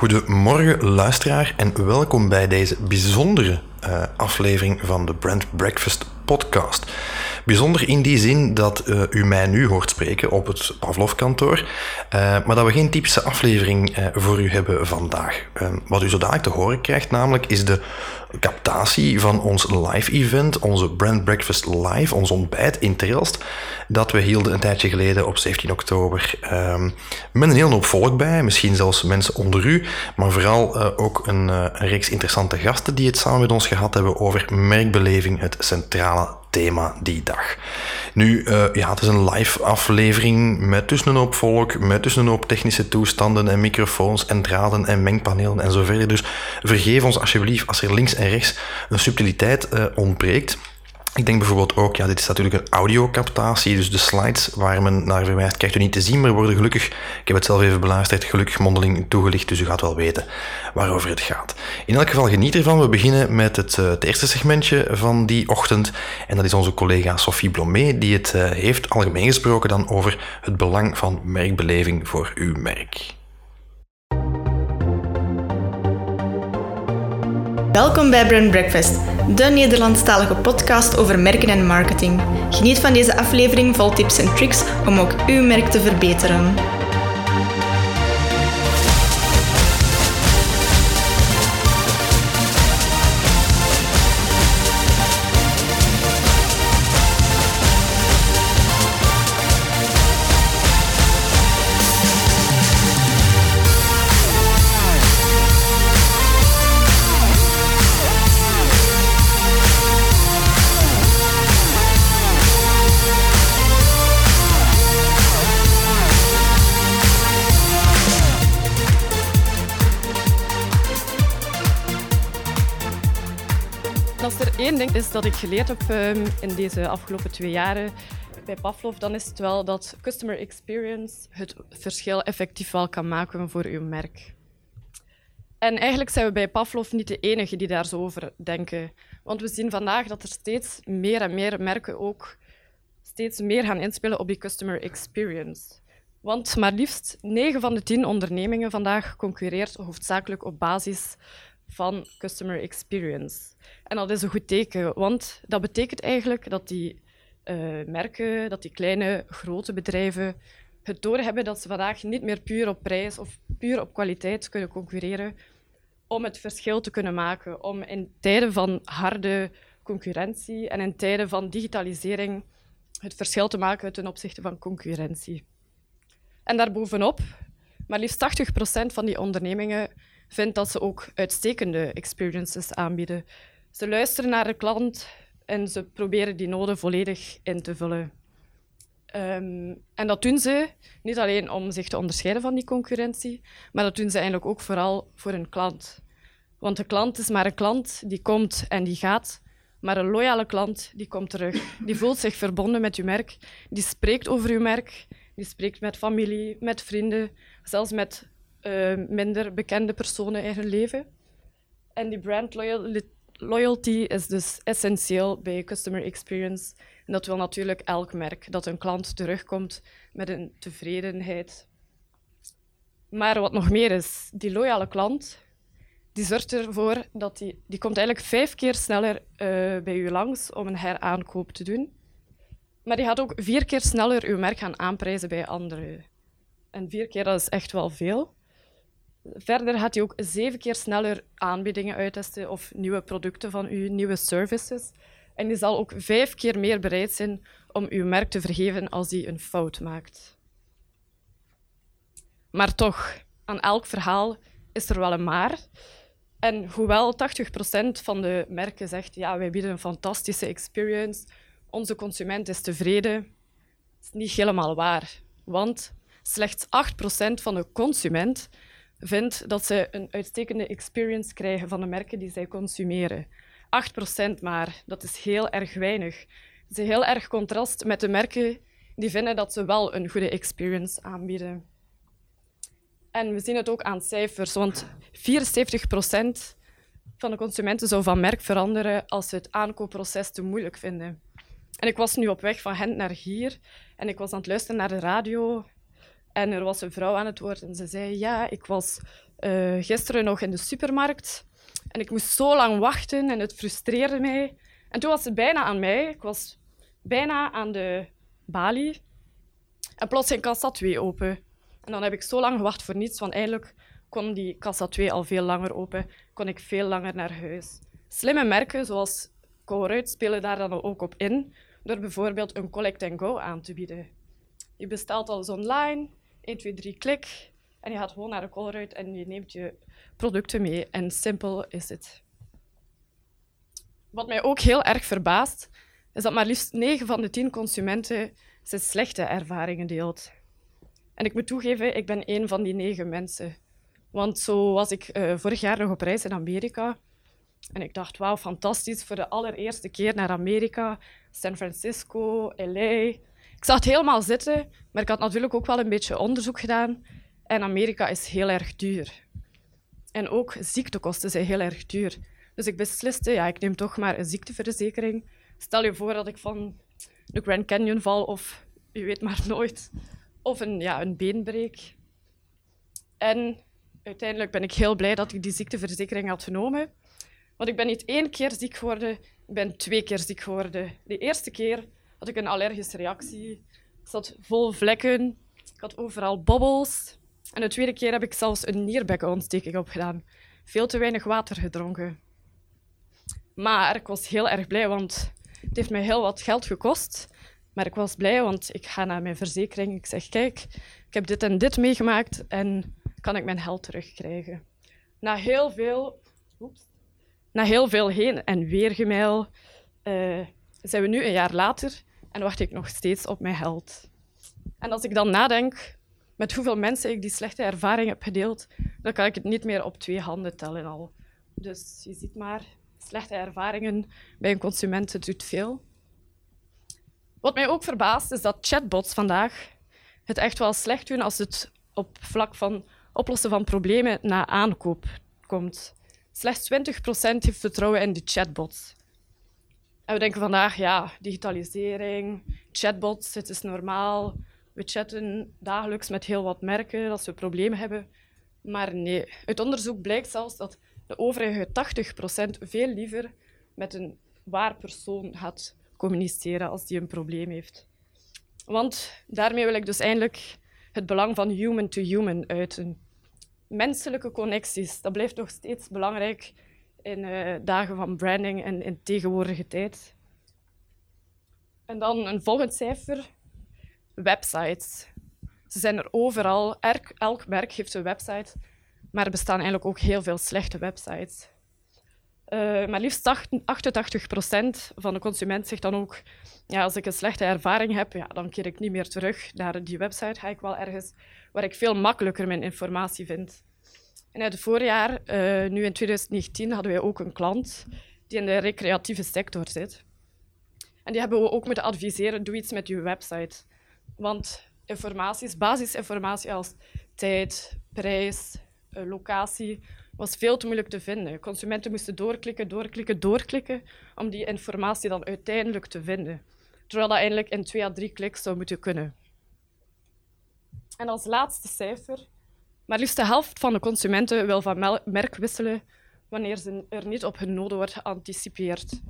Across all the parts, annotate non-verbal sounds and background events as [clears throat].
Goedemorgen luisteraar en welkom bij deze bijzondere uh, aflevering van de Brand Breakfast podcast. Bijzonder in die zin dat uh, u mij nu hoort spreken op het Pavlov-kantoor, uh, maar dat we geen typische aflevering voor u hebben vandaag. wat u zo dadelijk te horen krijgt namelijk is de captatie van ons live event, onze Brand Breakfast Live, ons ontbijt in Trailst, dat we hielden een tijdje geleden op 17 oktober. Um, met een heel hoop volk bij, misschien zelfs mensen onder u, maar vooral uh, ook een, uh, een reeks interessante gasten die het samen met ons gehad hebben over merkbeleving, het centrale thema die dag. Nu, uh, ja, het is een live aflevering met tussen een hoop volk, met tussen een hoop technische toestanden en microfoons en draden en mengpanelen en zo verder. Dus vergeef ons alsjeblieft als er links en rechts een subtiliteit uh, ontbreekt. Ik denk bijvoorbeeld ook, ja, dit is natuurlijk een audiocaptatie, dus de slides waar men naar verwijst krijgt u niet te zien, maar worden gelukkig, ik heb het zelf even beluisterd, gelukkig mondeling toegelicht, dus u gaat wel weten waarover het gaat. In elk geval geniet ervan. We beginnen met het, uh, het eerste segmentje van die ochtend en dat is onze collega Sophie Blomé, die het uh, heeft algemeen gesproken dan over het belang van merkbeleving voor uw merk. Welkom bij Brand Breakfast, de Nederlandstalige podcast over merken en marketing. Geniet van deze aflevering vol tips en tricks om ook uw merk te verbeteren. Ding is dat ik geleerd heb um, in deze afgelopen twee jaren bij Pavlov, dan is het wel dat customer experience het verschil effectief wel kan maken voor uw merk. En eigenlijk zijn we bij Pavlov niet de enige die daar zo over denken. Want we zien vandaag dat er steeds meer en meer merken ook steeds meer gaan inspelen op die customer experience. Want maar liefst 9 van de 10 ondernemingen vandaag concurreert hoofdzakelijk op basis van customer experience. En dat is een goed teken, want dat betekent eigenlijk dat die uh, merken, dat die kleine, grote bedrijven het doorhebben dat ze vandaag niet meer puur op prijs of puur op kwaliteit kunnen concurreren om het verschil te kunnen maken, om in tijden van harde concurrentie en in tijden van digitalisering het verschil te maken ten opzichte van concurrentie. En daarbovenop, maar liefst 80% van die ondernemingen vindt dat ze ook uitstekende experiences aanbieden. Ze luisteren naar de klant en ze proberen die noden volledig in te vullen. Um, en dat doen ze niet alleen om zich te onderscheiden van die concurrentie, maar dat doen ze eigenlijk ook vooral voor hun klant. Want de klant is maar een klant die komt en die gaat, maar een loyale klant die komt terug. Die voelt zich verbonden met uw merk, die spreekt over uw merk, die spreekt met familie, met vrienden, zelfs met uh, minder bekende personen in hun leven. En die brand loyalty is dus essentieel bij customer experience. En dat wil natuurlijk elk merk, dat een klant terugkomt met een tevredenheid. Maar wat nog meer is, die loyale klant die zorgt ervoor dat die, die komt eigenlijk vijf keer sneller uh, bij u langs om een heraankoop te doen. Maar die gaat ook vier keer sneller uw merk gaan aanprijzen bij anderen. En vier keer, dat is echt wel veel. Verder gaat hij ook zeven keer sneller aanbiedingen uittesten of nieuwe producten van u, nieuwe services. En die zal ook vijf keer meer bereid zijn om uw merk te vergeven als hij een fout maakt. Maar toch, aan elk verhaal is er wel een maar. En hoewel 80% van de merken zegt ja, wij bieden een fantastische experience, onze consument is tevreden, is niet helemaal waar. Want slechts 8% van de consument vindt dat ze een uitstekende experience krijgen van de merken die zij consumeren. 8% maar, dat is heel erg weinig. Het is een heel erg contrast met de merken die vinden dat ze wel een goede experience aanbieden. En we zien het ook aan cijfers, want 74% van de consumenten zou van merk veranderen als ze het aankoopproces te moeilijk vinden. En ik was nu op weg van Gent naar hier en ik was aan het luisteren naar de radio en er was een vrouw aan het woord en ze zei, ja, ik was uh, gisteren nog in de supermarkt. En ik moest zo lang wachten en het frustreerde mij. En toen was het bijna aan mij. Ik was bijna aan de balie. En plots ging kassa 2 open. En dan heb ik zo lang gewacht voor niets, want eindelijk kon die kassa 2 al veel langer open. Kon ik veel langer naar huis. Slimme merken zoals Colruyt spelen daar dan ook op in, door bijvoorbeeld een collect and go aan te bieden. Je bestelt alles online, 1, 2, 3 klik, en je gaat gewoon naar de Colruyt en je neemt je producten mee. En simpel is het. Wat mij ook heel erg verbaast, is dat maar liefst 9 van de 10 consumenten zijn slechte ervaringen deelt. En ik moet toegeven, ik ben één van die negen mensen. Want zo was ik uh, vorig jaar nog op reis in Amerika. En ik dacht, wauw, fantastisch, voor de allereerste keer naar Amerika. San Francisco, LA. Ik zag het helemaal zitten, maar ik had natuurlijk ook wel een beetje onderzoek gedaan. En Amerika is heel erg duur. En ook ziektekosten zijn heel erg duur. Dus ik besliste, ja, ik neem toch maar een ziekteverzekering. Stel je voor dat ik van de Grand Canyon val of je weet maar nooit. Of een, ja, een been breek. En uiteindelijk ben ik heel blij dat ik die ziekteverzekering had genomen. Want ik ben niet één keer ziek geworden, ik ben twee keer ziek geworden. De eerste keer had ik een allergische reactie. Ik zat vol vlekken, ik had overal bobbels. En de tweede keer heb ik zelfs een nierbekkenontsteking opgedaan. Veel te weinig water gedronken. Maar ik was heel erg blij, want het heeft mij heel wat geld gekost. Maar ik was blij, want ik ga naar mijn verzekering. Ik zeg, kijk, ik heb dit en dit meegemaakt en kan ik mijn geld terugkrijgen. Na heel veel, na heel veel heen en weer gemail uh, zijn we nu een jaar later en wacht ik nog steeds op mijn geld. En als ik dan nadenk met hoeveel mensen ik die slechte ervaring heb gedeeld, dan kan ik het niet meer op twee handen tellen al. Dus je ziet maar, slechte ervaringen bij een consument doet veel. Wat mij ook verbaast, is dat chatbots vandaag het echt wel slecht doen als het op vlak van oplossen van problemen na aankoop komt. Slechts 20% heeft vertrouwen in de chatbots. En we denken vandaag, ja, digitalisering, chatbots, het is normaal. We chatten dagelijks met heel wat merken als we problemen hebben. Maar nee, uit onderzoek blijkt zelfs dat de overige 80% veel liever met een waar persoon gaat communiceren als die een probleem heeft. Want daarmee wil ik dus eindelijk het belang van human-to-human uiten. Menselijke connecties, dat blijft nog steeds belangrijk in uh, dagen van branding en in tegenwoordige tijd. En dan een volgend cijfer, websites. Ze zijn er overal. Elk, merk heeft een website, maar er bestaan eigenlijk ook heel veel slechte websites. Uh, maar liefst 88 procent van de consument zegt dan ook: ja, als ik een slechte ervaring heb, ja, dan keer ik niet meer terug naar die website. Ga ik wel ergens waar ik veel makkelijker mijn informatie vind. En uit het voorjaar, uh, nu in 2019, hadden wij ook een klant die in de recreatieve sector zit. En die hebben we ook moeten adviseren: doe iets met je website. Want informatie basisinformatie als tijd, prijs, uh, locatie was veel te moeilijk te vinden. Consumenten moesten doorklikken, doorklikken, doorklikken om die informatie dan uiteindelijk te vinden. Terwijl dat eigenlijk in twee à drie kliks zou moeten kunnen. En als laatste cijfer, maar liefst de helft van de consumenten wil van merk wisselen wanneer ze er niet op hun noden wordt geanticipeerd.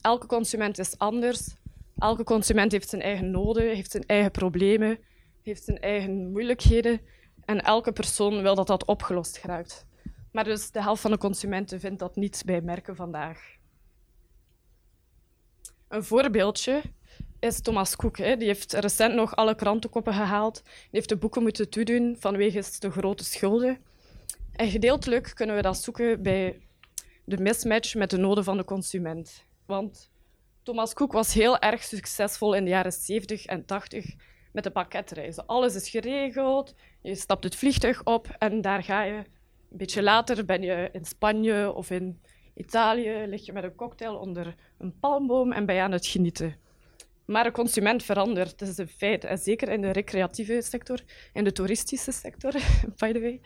Elke consument is anders. Elke consument heeft zijn eigen noden, heeft zijn eigen problemen, heeft zijn eigen moeilijkheden. En elke persoon wil dat dat opgelost geraakt. Maar dus de helft van de consumenten vindt dat niet bij merken vandaag. Een voorbeeldje is Thomas Cook. Hè. Die heeft recent nog alle krantenkoppen gehaald. Die heeft de boeken moeten toedoen vanwege de grote schulden. En gedeeltelijk kunnen we dat zoeken bij de mismatch met de noden van de consument. Want Thomas Cook was heel erg succesvol in de jaren 70 en 80 met de pakketreizen. Alles is geregeld, je stapt het vliegtuig op en daar ga je een beetje later ben je in Spanje of in Italië, lig je met een cocktail onder een palmboom en ben je aan het genieten. Maar de consument verandert, dat is een feit. En zeker in de recreatieve sector, in de toeristische sector, [laughs] by the way.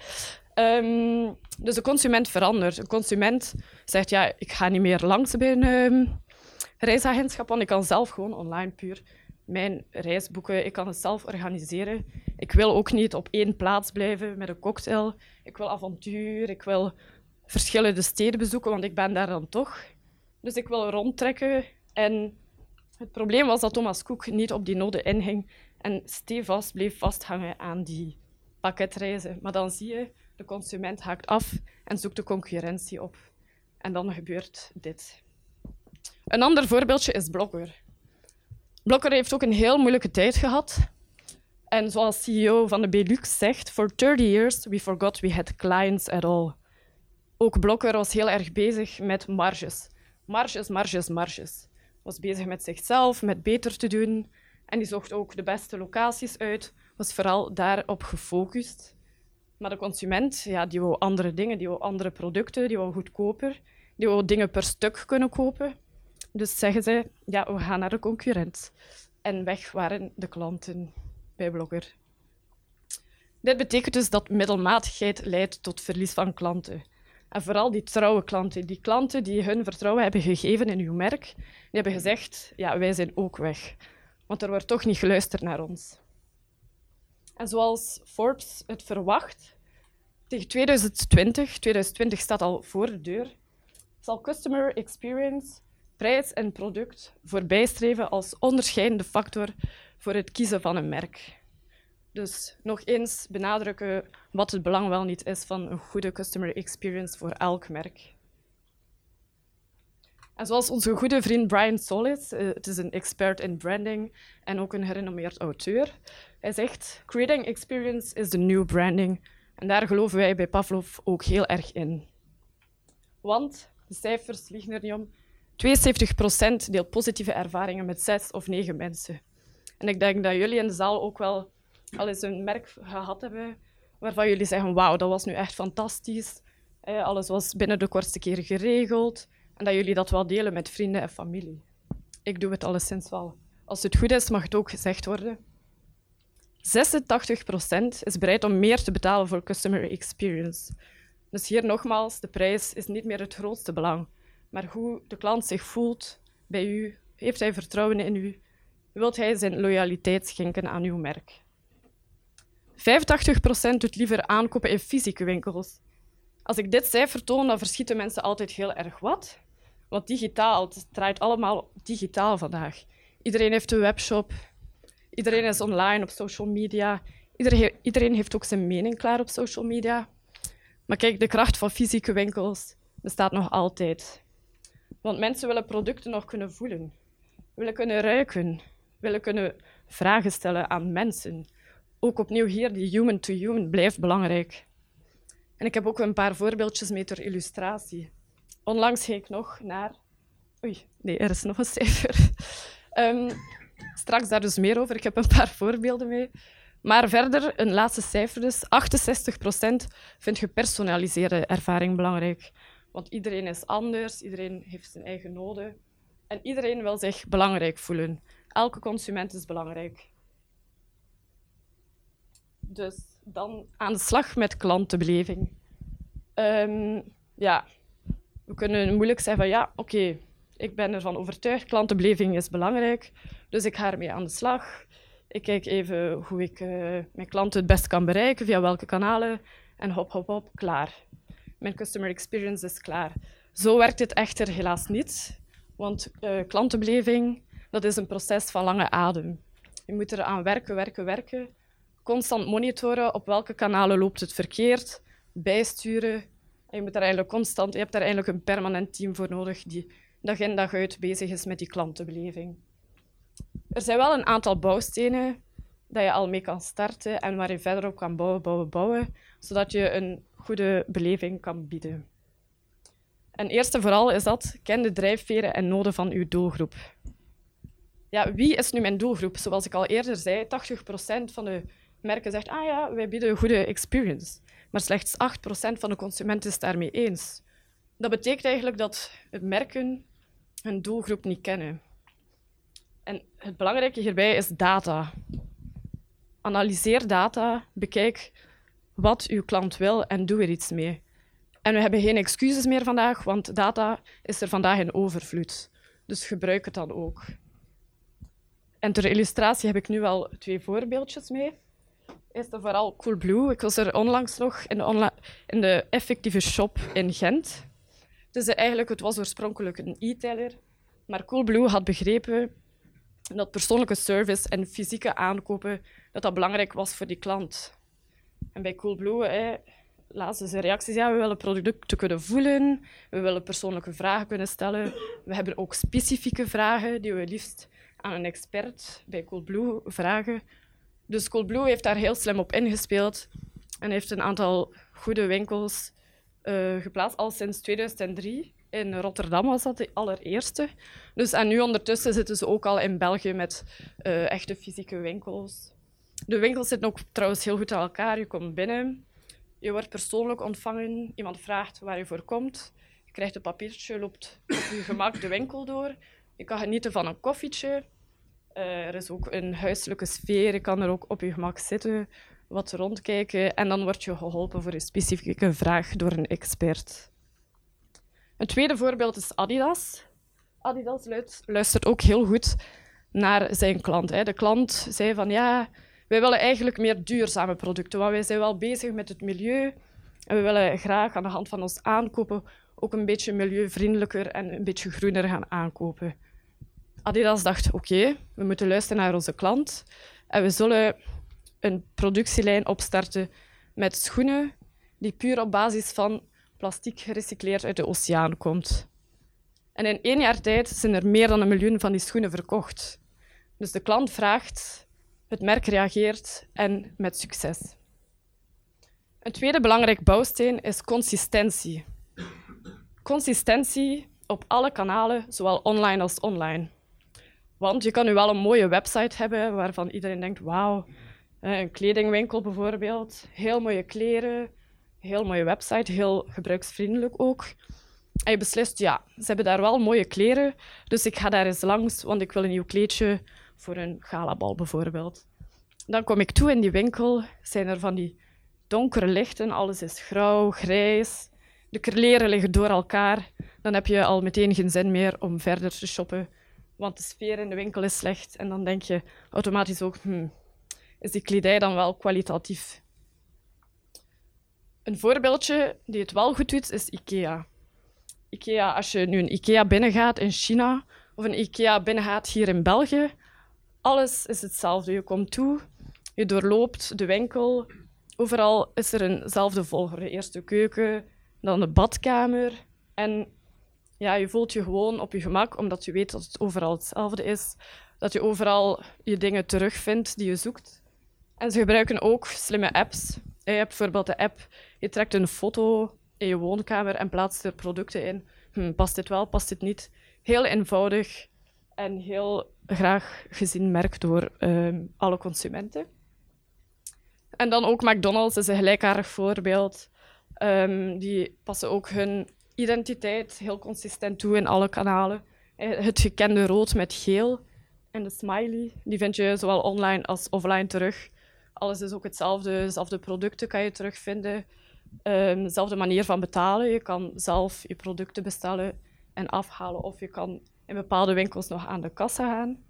Um, dus de consument verandert. Een consument zegt, ja, ik ga niet meer langs bij een um, reisagentschap, want ik kan zelf gewoon online puur mijn reis boeken, ik kan het zelf organiseren. Ik wil ook niet op één plaats blijven met een cocktail. Ik wil avontuur, ik wil verschillende steden bezoeken, want ik ben daar dan toch. Dus ik wil rondtrekken. En het probleem was dat Thomas Cook niet op die noden inging en stevast bleef vasthangen aan die pakketreizen. Maar dan zie je, de consument haakt af en zoekt de concurrentie op. En dan gebeurt dit. Een ander voorbeeldje is Blogger. Blogger heeft ook een heel moeilijke tijd gehad. En zoals CEO van de Belux zegt, for 30 years we forgot we had clients at all. Ook Blogger was heel erg bezig met marges. Marges, marges, marges. Was bezig met zichzelf, met beter te doen. En die zocht ook de beste locaties uit. Was vooral daarop gefocust. Maar de consument, ja, die wou andere dingen, die wou andere producten, die wou goedkoper. Die wou dingen per stuk kunnen kopen. Dus zeggen ze, ja, we gaan naar de concurrent. En weg waren de klanten bij Blogger. Dit betekent dus dat middelmatigheid leidt tot verlies van klanten. En vooral die trouwe klanten, die klanten die hun vertrouwen hebben gegeven in uw merk, die hebben gezegd, ja, wij zijn ook weg. Want er wordt toch niet geluisterd naar ons. En zoals Forbes het verwacht, tegen 2020, 2020 staat al voor de deur, zal customer experience prijs en product voorbijstreven als onderscheidende factor voor het kiezen van een merk. Dus nog eens benadrukken wat het belang wel niet is van een goede customer experience voor elk merk. En zoals onze goede vriend Brian Solis, uh, het is een expert in branding en ook een gerenommeerd auteur, hij zegt: Creating experience is the new branding. En daar geloven wij bij Pavlov ook heel erg in. Want de cijfers liegen er niet om. 72% deelt positieve ervaringen met zes of negen mensen. En ik denk dat jullie in de zaal ook wel al eens een merk gehad hebben waarvan jullie zeggen, wauw, dat was nu echt fantastisch. Alles was binnen de kortste keren geregeld. En dat jullie dat wel delen met vrienden en familie. Ik doe het alleszins wel. Als het goed is, mag het ook gezegd worden. 86% is bereid om meer te betalen voor customer experience. Dus hier nogmaals, de prijs is niet meer het grootste belang maar hoe de klant zich voelt bij u. Heeft hij vertrouwen in u? Wilt hij zijn loyaliteit schenken aan uw merk? 85% doet liever aankopen in fysieke winkels. Als ik dit cijfer toon, dan verschieten mensen altijd heel erg wat. Want digitaal, het draait allemaal digitaal vandaag. Iedereen heeft een webshop, iedereen is online op social media, iedereen, iedereen heeft ook zijn mening klaar op social media. Maar kijk, de kracht van fysieke winkels bestaat nog altijd. Want mensen willen producten nog kunnen voelen, willen kunnen ruiken, willen kunnen vragen stellen aan mensen. Ook opnieuw hier, die human-to-human blijft belangrijk. En ik heb ook een paar voorbeeldjes mee ter illustratie. Onlangs ging ik nog naar... Oei, nee, er is nog een cijfer. Um, [laughs] straks daar dus meer over. Ik heb een paar voorbeelden mee. Maar verder, een laatste cijfer dus. 68% vindt gepersonaliseerde ervaring belangrijk. Want iedereen is anders, iedereen heeft zijn eigen noden. En iedereen wil zich belangrijk voelen. Elke consument is belangrijk. Dus dan aan de slag met klantenbeleving. Um, ja, we kunnen moeilijk zeggen van ja, oké, ik ben ervan overtuigd, klantenbeleving is belangrijk, dus ik ga ermee aan de slag. Ik kijk even hoe ik uh, mijn klanten het best kan bereiken, via welke kanalen, en hop, hop, hop, klaar mijn customer experience is klaar. Zo werkt het echter helaas niet, want uh, klantenbeleving dat is een proces van lange adem. Je moet eraan werken, werken, werken. Constant monitoren op welke kanalen loopt het verkeerd, bijsturen. En je, moet daar eigenlijk constant, je hebt daar eigenlijk een permanent team voor nodig die dag in dag uit bezig is met die klantenbeleving. Er zijn wel een aantal bouwstenen dat je al mee kan starten en waar je verder op kan bouwen, bouwen, bouwen, zodat je een goede beleving kan bieden. En eerst en vooral is dat, ken de drijfveren en noden van uw doelgroep. Ja, wie is nu mijn doelgroep? Zoals ik al eerder zei, 80% van de merken zegt, ah ja, wij bieden een goede experience. Maar slechts 8% van de consumenten is daarmee eens. Dat betekent eigenlijk dat merken hun doelgroep niet kennen. En het belangrijke hierbij is data. Analyseer data, bekijk wat uw klant wil en doe er iets mee. En we hebben geen excuses meer vandaag, want data is er vandaag in overvloed. Dus gebruik het dan ook. En ter illustratie heb ik nu wel twee voorbeeldjes mee. Eerst en vooral Coolblue. Ik was er onlangs nog in de, in de effectieve shop in Gent. Dus eigenlijk, het was oorspronkelijk een e-tailer, maar Coolblue had begrepen dat persoonlijke service en fysieke aankopen dat dat belangrijk was voor die klant. En bij Coolblue hè, lazen ze reacties. Ja, we willen producten kunnen voelen, we willen persoonlijke vragen kunnen stellen. We hebben ook specifieke vragen die we liefst aan een expert bij Coolblue vragen. Dus Coolblue heeft daar heel slim op ingespeeld en heeft een aantal goede winkels uh, geplaatst, al sinds 2003. In Rotterdam was dat de allereerste. Dus, en nu ondertussen zitten ze ook al in België met uh, echte fysieke winkels. De winkels zitten ook trouwens heel goed aan elkaar. Je komt binnen, je wordt persoonlijk ontvangen, iemand vraagt waar je voor komt. Je krijgt een papiertje, loopt op je gemak de winkel door. Je kan genieten van een koffietje. Uh, er is ook een huiselijke sfeer. Je kan er ook op je gemak zitten, wat rondkijken. En dan word je geholpen voor een specifieke vraag door een expert. Een tweede voorbeeld is Adidas. Adidas luistert ook heel goed naar zijn klant. De klant zei van ja, wij willen eigenlijk meer duurzame producten, want wij zijn wel bezig met het milieu en we willen graag aan de hand van ons aankopen ook een beetje milieuvriendelijker en een beetje groener gaan aankopen. Adidas dacht, oké, we moeten luisteren naar onze klant en we zullen een productielijn opstarten met schoenen die puur op basis van plastic gerecycleerd uit de oceaan komt. En in één jaar tijd zijn er meer dan een miljoen van die schoenen verkocht. Dus de klant vraagt, het merk reageert en met succes. Een tweede belangrijk bouwsteen is consistentie. Consistentie op alle kanalen, zowel online als online. Want je kan nu wel een mooie website hebben waarvan iedereen denkt: wauw, een kledingwinkel bijvoorbeeld, heel mooie kleren, heel mooie website, heel gebruiksvriendelijk ook. En je beslist, ja, ze hebben daar wel mooie kleren, dus ik ga daar eens langs, want ik wil een nieuw kleedje voor een galabal bijvoorbeeld. Dan kom ik toe in die winkel, zijn er van die donkere lichten, alles is grauw, grijs, de kleren liggen door elkaar. Dan heb je al meteen geen zin meer om verder te shoppen, want de sfeer in de winkel is slecht. En dan denk je automatisch ook, hmm, is die kledij dan wel kwalitatief? Een voorbeeldje die het wel goed doet, is IKEA. IKEA, als je nu een IKEA binnengaat in China of een IKEA binnengaat hier in België, alles is hetzelfde. Je komt toe, je doorloopt de winkel. Overal is er eenzelfde volgorde. Eerst de keuken, dan de badkamer. En ja, je voelt je gewoon op je gemak, omdat je weet dat het overal hetzelfde is. Dat je overal je dingen terugvindt die je zoekt. En ze gebruiken ook slimme apps. Je hebt bijvoorbeeld de app, je trekt een foto in je woonkamer en plaatst er producten in. Hm, past dit wel, past dit niet? Heel eenvoudig en heel graag gezien merk door ehm, alle consumenten. En dan ook McDonald's is een gelijkaardig voorbeeld. Um, die passen ook hun identiteit heel consistent toe in alle kanalen. Eh, het gekende rood met geel en de smiley, die vind je zowel online als offline terug. Alles is ook hetzelfde, dezelfde producten kan je terugvinden. Um, dezelfde manier van betalen. Je kan zelf je producten bestellen en afhalen, of je kan in bepaalde winkels nog aan de kassa gaan.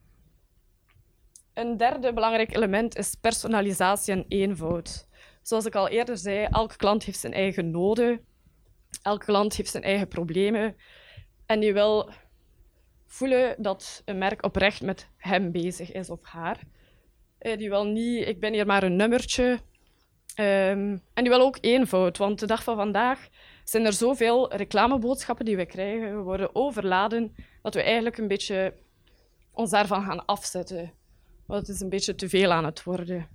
Een derde belangrijk element is personalisatie en eenvoud. Zoals ik al eerder zei, elke klant heeft zijn eigen noden. Elke klant heeft zijn eigen problemen. En die wil voelen dat een merk oprecht met hem bezig is of haar. Eh, die wil niet, ik ben hier maar een nummertje. Um, en die wil ook eenvoud, want de dag van vandaag zijn er zoveel reclameboodschappen die we krijgen. We worden overladen dat we eigenlijk een beetje ons daarvan gaan afzetten. Want het is een beetje te veel aan het worden.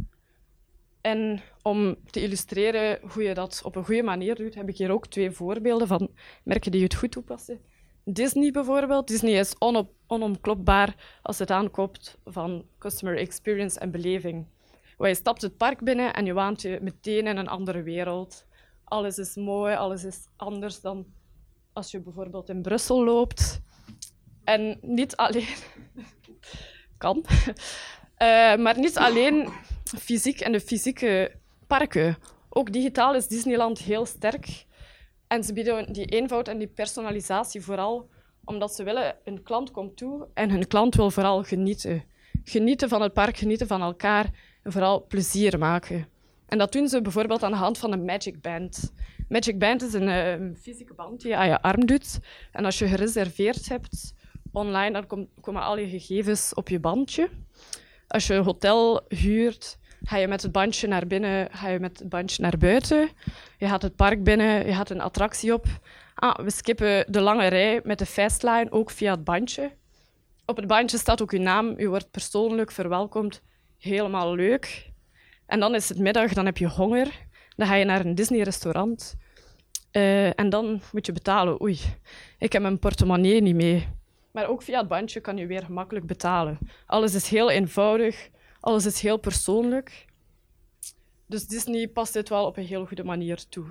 En om te illustreren hoe je dat op een goede manier doet, heb ik hier ook twee voorbeelden van merken die het goed toepassen. Disney bijvoorbeeld. Disney is onop, onomklopbaar als het aankomt van customer experience en beleving. Waar je stapt het park binnen en je waant je meteen in een andere wereld. Alles is mooi, alles is anders dan als je bijvoorbeeld in Brussel loopt. En niet alleen... [laughs] kan. Uh, maar niet alleen fysiek en de fysieke parken. Ook digitaal is Disneyland heel sterk. En ze bieden die eenvoud en die personalisatie vooral omdat ze willen, een klant komt toe en hun klant wil vooral genieten. Genieten van het park, genieten van elkaar en vooral plezier maken. En dat doen ze bijvoorbeeld aan de hand van een Magic Band. Magic Band is een uh, fysieke band die je aan je arm doet. En als je gereserveerd hebt online, dan kom, komen al je gegevens op je bandje. Als je een hotel huurt, ga je met het bandje naar binnen, ga je met het bandje naar buiten. Je gaat het park binnen, je gaat een attractie op. Ah, we skippen de lange rij met de fastline, ook via het bandje. Op het bandje staat ook uw naam, u wordt persoonlijk verwelkomd. Helemaal leuk. En dan is het middag, dan heb je honger. Dan ga je naar een Disney-restaurant. Uh, en dan moet je betalen. Oei, ik heb mijn portemonnee niet mee. Maar ook via het bandje kan je weer gemakkelijk betalen. Alles is heel eenvoudig, alles is heel persoonlijk. Dus Disney past dit wel op een heel goede manier toe.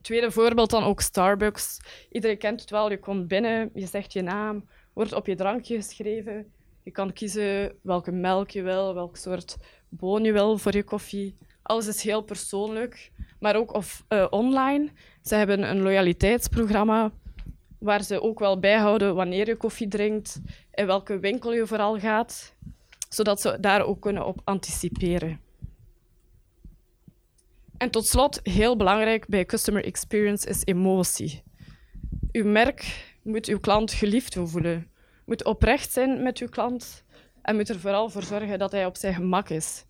Tweede voorbeeld dan ook Starbucks. Iedereen kent het wel. Je komt binnen, je zegt je naam, wordt op je drankje geschreven. Je kan kiezen welke melk je wil, welk soort boon je wil voor je koffie. Alles is heel persoonlijk, maar ook of, uh, online. Ze hebben een loyaliteitsprogramma waar ze ook wel bijhouden wanneer je koffie drinkt, in welke winkel je vooral gaat, zodat ze daar ook kunnen op anticiperen. En tot slot, heel belangrijk bij customer experience is emotie. Uw merk moet uw klant geliefd voelen, moet oprecht zijn met uw klant en moet er vooral voor zorgen dat hij op zijn gemak is.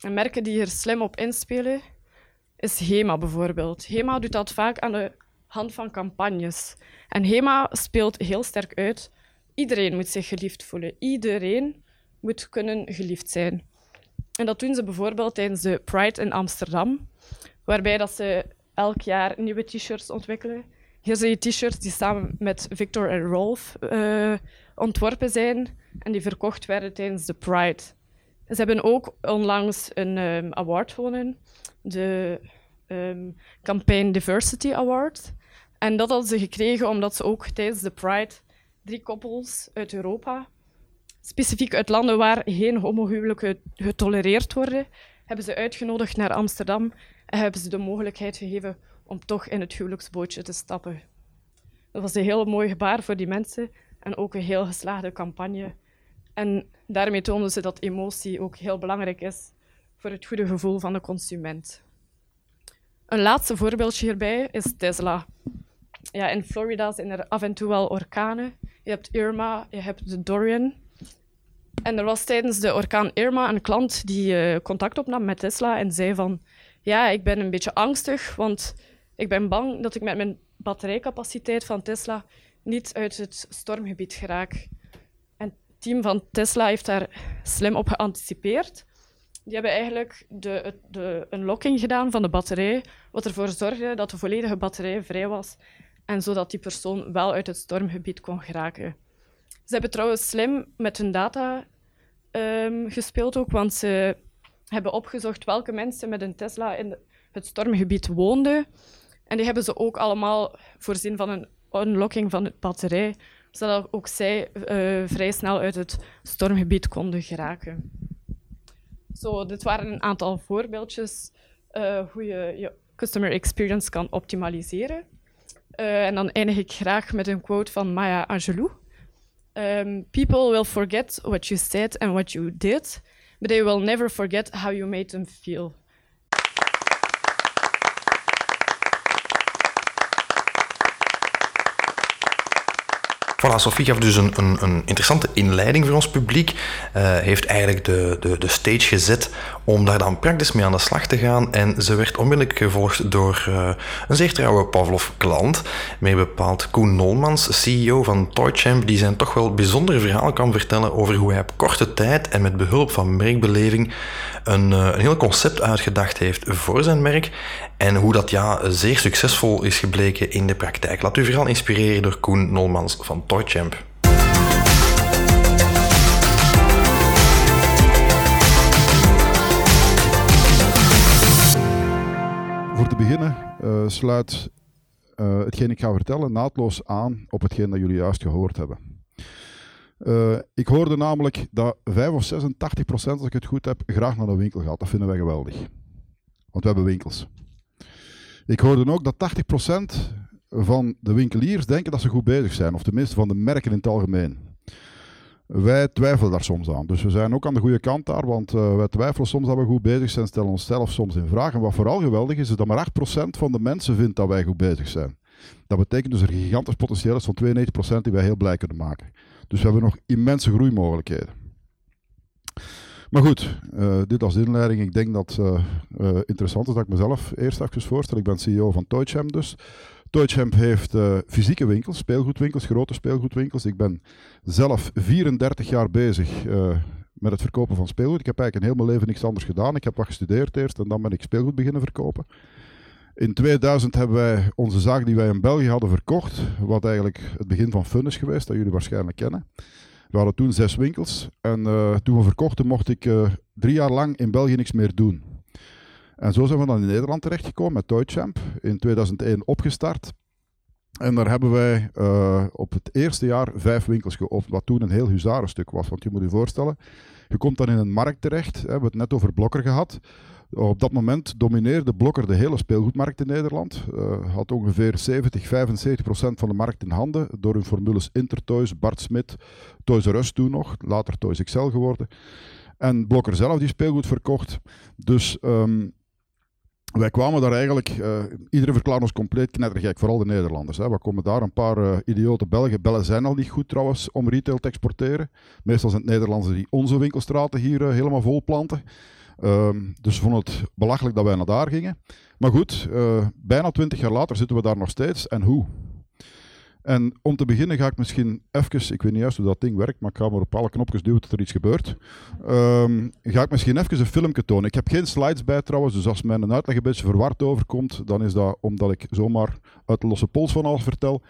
En merken die hier slim op inspelen, is HEMA bijvoorbeeld. HEMA doet dat vaak aan de hand van campagnes. En HEMA speelt heel sterk uit. Iedereen moet zich geliefd voelen. Iedereen moet kunnen geliefd zijn. En dat doen ze bijvoorbeeld tijdens de Pride in Amsterdam, waarbij dat ze elk jaar nieuwe t-shirts ontwikkelen. Hier zie je t-shirts die samen met Victor en Rolf uh, ontworpen zijn en die verkocht werden tijdens de Pride. Ze hebben ook onlangs een um, award gewonnen, de um, Campaign Diversity Award. En dat hadden ze gekregen omdat ze ook tijdens de Pride drie koppels uit Europa, specifiek uit landen waar geen homohuwelijken getolereerd worden, hebben ze uitgenodigd naar Amsterdam en hebben ze de mogelijkheid gegeven om toch in het huwelijksbootje te stappen. Dat was een heel mooi gebaar voor die mensen en ook een heel geslaagde campagne. En daarmee toonden ze dat emotie ook heel belangrijk is voor het goede gevoel van de consument. Een laatste voorbeeldje hierbij is Tesla. Ja, in Florida zijn er af en toe wel orkanen. Je hebt Irma, je hebt de Dorian. En er was tijdens de orkaan Irma een klant die uh, contact opnam met Tesla en zei van ja, ik ben een beetje angstig, want ik ben bang dat ik met mijn batterijcapaciteit van Tesla niet uit het stormgebied geraak. En het team van Tesla heeft daar slim op geanticipeerd. Die hebben eigenlijk de, de unlocking gedaan van de batterij, wat ervoor zorgde dat de volledige batterij vrij was en zodat die persoon wel uit het stormgebied kon geraken. Ze hebben trouwens slim met hun data um, gespeeld ook, want ze hebben opgezocht welke mensen met een Tesla in het stormgebied woonden. En die hebben ze ook allemaal voorzien van een unlocking van de batterij, zodat ook zij uh, vrij snel uit het stormgebied konden geraken. Zo, dit waren een aantal voorbeeldjes uh, hoe je je customer experience kan optimaliseren. Uh, en dan eindig ik graag met een quote van Maya Angelou. Um, people will forget what you said and what you did, but they will never forget how you made them feel. Voilà, Sophie gaf dus een, een, een, interessante inleiding voor ons publiek. Uh, heeft eigenlijk de, de, de stage gezet om daar dan praktisch mee aan de slag te gaan. En ze werd onmiddellijk gevolgd door uh, een zeer trouwe Pavlov-klant. Meer bepaald Koen Nolmans, CEO van Toychamp, die zijn toch wel bijzonder verhaal kan vertellen over hoe hij op korte tijd en met behulp van merkbeleving een, uh, een heel concept uitgedacht heeft voor zijn merk. En hoe dat ja zeer succesvol is gebleken in de praktijk. Laat u vooral inspireren door Koen Nolmans van Toychamp. Voor te beginnen uh, sluit uh, hetgeen ik ga vertellen naadloos aan op hetgeen dat jullie juist gehoord hebben. Uh, ik hoorde namelijk dat 5 of 86 procent, als ik het goed heb, graag naar de winkel gaat. Dat vinden wij geweldig. Want we hebben winkels. Ik hoorde ook dat 80% van de winkeliers denken dat ze goed bezig zijn, of tenminste van de merken in het algemeen. Wij twijfelen daar soms aan. Dus we zijn ook aan de goede kant daar, want uh, wij twijfelen soms dat we goed bezig zijn, stellen onszelf soms in vraag. En wat vooral geweldig is, is dat maar 8% van de mensen vindt dat wij goed bezig zijn. Dat betekent dus er een gigantisch potentieel is van 92% die wij heel blij kunnen maken. Dus we hebben nog immense groeimogelijkheden. Maar goed, uh, dit als inleiding. Ik denk dat uh, interessant is dat ik mezelf eerst even voorstel. Ik ben CEO van Toychamp dus. Toychamp heeft fysieke winkels, speelgoedwinkels, grote speelgoedwinkels. Ik ben zelf 34 jaar bezig met het verkopen van speelgoed. Ik heb eigenlijk een heel mijn leven niks anders gedaan. Ik heb wat gestudeerd eerst en dan ben ik speelgoed beginnen verkopen. In 2000 hebben wij onze zaak die wij in België hadden verkocht, wat eigenlijk het begin van Fun is geweest, dat jullie waarschijnlijk kennen. We hadden toen zes winkels en uh, toen we verkochten mocht ik uh, drie jaar lang in België niks meer doen. En zo zijn we dan in Nederland terechtgekomen met Toychamp, in 2001 opgestart. En daar hebben wij uh, op het eerste jaar vijf winkels geopend, wat toen een heel huzarenstuk was. Want je moet je voorstellen, je komt dan in een markt terecht, hè, we hebben het net over Blokker gehad. Op dat moment domineerde Blokker de hele speelgoedmarkt in Nederland. Uh, had ongeveer 70, 75 procent van de markt in handen door hun formules Intertoys, Bart Smit, Toys R Us toen nog, later Toys XL geworden. En Blokker zelf die speelgoed verkocht. Dus um, wij kwamen daar eigenlijk, uh, iedereen verklaart ons compleet knettergek, vooral de Nederlanders. Hè. We komen daar een paar uh, idiote Belgen. Bellen zijn al niet goed trouwens om retail te exporteren. Meestal zijn het Nederlanders die onze winkelstraten hier helemaal vol planten. Um, dus we vonden het belachelijk dat wij naar daar gingen. Maar goed, uh, bijna twintig jaar later zitten we daar nog steeds. En hoe? En om te beginnen ga ik misschien even, ik weet niet juist hoe dat ding werkt, maar ik ga maar op alle knopjes duwen dat er iets gebeurt. Um, ga ik misschien even een filmpje tonen. Ik heb geen slides bij trouwens, dus als mijn uitleg een beetje verward overkomt, dan is dat omdat ik zomaar uit de losse pols van alles vertel.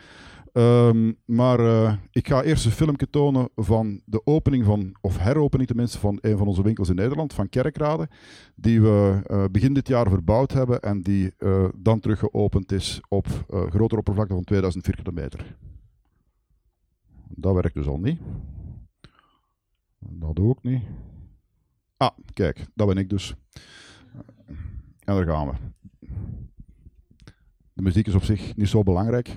Um, maar uh, ik ga eerst een filmpje tonen van de opening van, of heropening tenminste, van een van onze winkels in Nederland, van Kerkrade. Die we uh, begin dit jaar verbouwd hebben en die uh, dan terug geopend is op grotere oppervlakte van 2000 vierkante meter. Dat werkt dus al niet. Dat doe ik niet. Ah, kijk, dat ben ik dus. En daar gaan we. De muziek is op zich niet zo belangrijk.